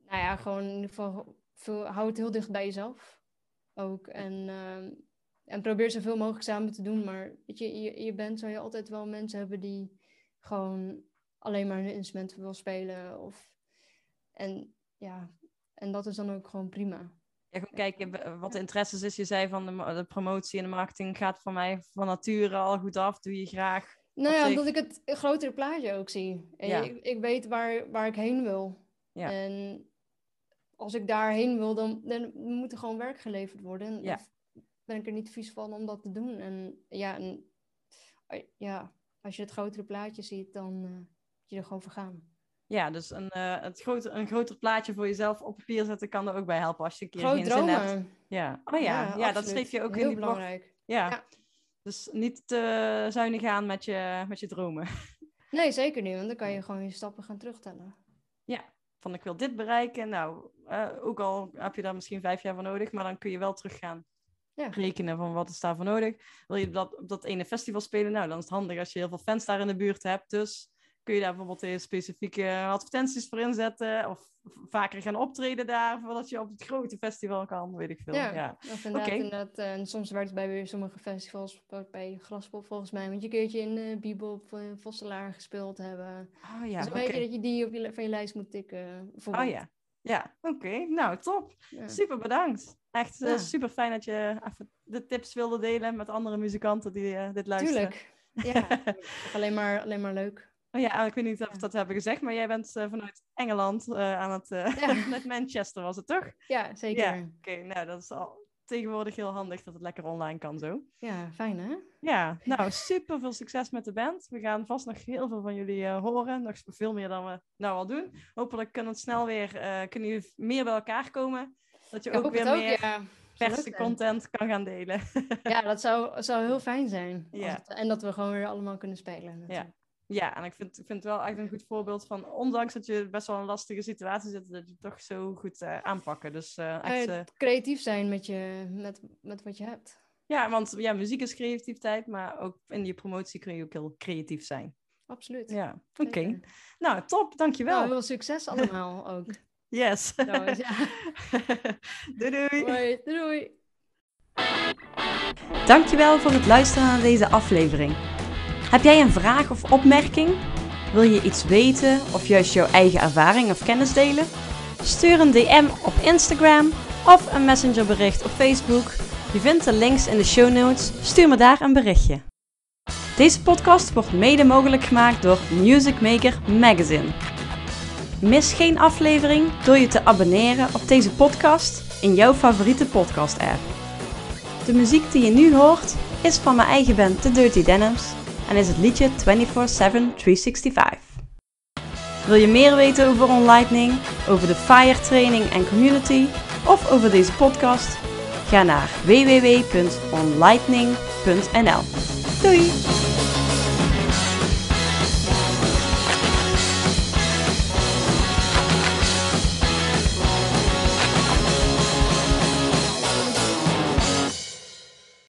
Nou ja, gewoon in ieder geval hou het heel dicht bij jezelf ook. En, ehm, en probeer zoveel mogelijk samen te doen. Maar weet je, je, je band zou je altijd wel mensen hebben die gewoon alleen maar een instrument wil spelen. Of, en ja, en dat is dan ook gewoon prima. Ja, gewoon kijken wat de interesses is. Je zei van de, promotie en de marketing gaat voor mij van nature al goed af. Doe je graag. Nou ja, zich- dat ik het grotere plaatje ook zie. En Ja. ik, ik weet waar, waar ik heen wil. Ja. En als ik daarheen wil, dan, dan moet er gewoon werk geleverd worden. En Ja. of ben ik er niet vies van om dat te doen. En ja, en, eh, ja als je het grotere plaatje ziet, dan eh, moet je er gewoon voor gaan. Ja, dus een, eh, het grote, een groter plaatje voor jezelf op papier zetten kan er ook bij helpen als je een keer Groot geen zin hebt. Ja, oh ja, ja, dat schreef je ook Heel in die blog. belangrijk. Ja. Ja. Dus niet te zuinig aan met je, met je dromen. [laughs] Nee, zeker niet, want dan kan je gewoon je stappen gaan terugtellen. Van ik wil dit bereiken. Nou, ook al heb je daar misschien vijf jaar voor nodig, maar dan kun je wel terug gaan Ja. rekenen van wat is daarvoor nodig. Wil je dat, op dat ene festival spelen? Nou, dan is het handig als je heel veel fans daar in de buurt hebt. Dus kun je daar bijvoorbeeld heel specifieke advertenties voor inzetten. Of vaker gaan optreden daar, voordat je op het grote festival kan, weet ik veel. Ja, Ja. Of inderdaad, Oké. inderdaad eh, en soms werkt het bij weer sommige festivals, bij Graspop volgens mij, want je keertje in uh, Bebop, uh, Vosselaar gespeeld hebben. Oh ja, dus weet je dat je die op je, van je lijst moet tikken. Oh ja. Ja, oké. Nou, top. Ja. Super bedankt. Echt eh, super fijn dat je even de tips wilde delen met andere muzikanten die eh, dit luisteren. Tuurlijk. Ja, [laughs] alleen maar, alleen maar leuk. Oh ja, ik weet niet of we dat hebben gezegd, maar jij bent eh, vanuit Engeland aan het... [laughs] met Manchester was het toch? Oké, Ja, zeker. Ja, nou dat is al tegenwoordig heel handig dat het lekker online kan zo. fijn hè? Ja, nou super veel succes met de band. We gaan vast nog heel veel van jullie eh, horen. Nog veel meer dan we nou al doen. Hopelijk kunnen we snel weer, eh, kunnen jullie meer bij elkaar komen. Dat je Ik ook weer het ook, meer ja. verse content kan gaan delen. Ja, dat zou, zou heel fijn zijn. Ja. het- en dat we gewoon weer allemaal kunnen spelen. natuurlijk. Ja, en ik vind, ik vind het wel echt een goed voorbeeld van, ondanks dat je best wel een lastige situatie zit, dat je het toch zo goed eh, aanpakken. Dus eh, echt, Eh, creatief zijn met, je, met, met wat je hebt. ja, want ja, muziek is creativiteit, maar ook in je promotie kun je ook heel creatief zijn. Absoluut. Ja, oké. Nou, top, dankjewel. Nou, veel succes allemaal ook. [laughs] Yes. Trouwens, [laughs] ja. doei doei. Hoi, doei. Dankjewel voor het luisteren naar deze aflevering. Heb jij een vraag of opmerking? Wil je iets weten of juist jouw eigen ervaring of kennis delen? Stuur een DM op Instagram of een messengerbericht op Facebook. Je vindt de links in de show notes. Stuur me daar een berichtje. Deze podcast wordt mede mogelijk gemaakt door Music Maker Magazine. Mis geen aflevering door je te abonneren op deze podcast in jouw favoriete podcast app. De muziek die je nu hoort is van mijn eigen band The Dirty Denims en is het liedje 24-7 365. Wil je meer weten over OnLightning, over de FIRE training en community of over deze podcast? Ga naar www.onlightning.nl. Doei!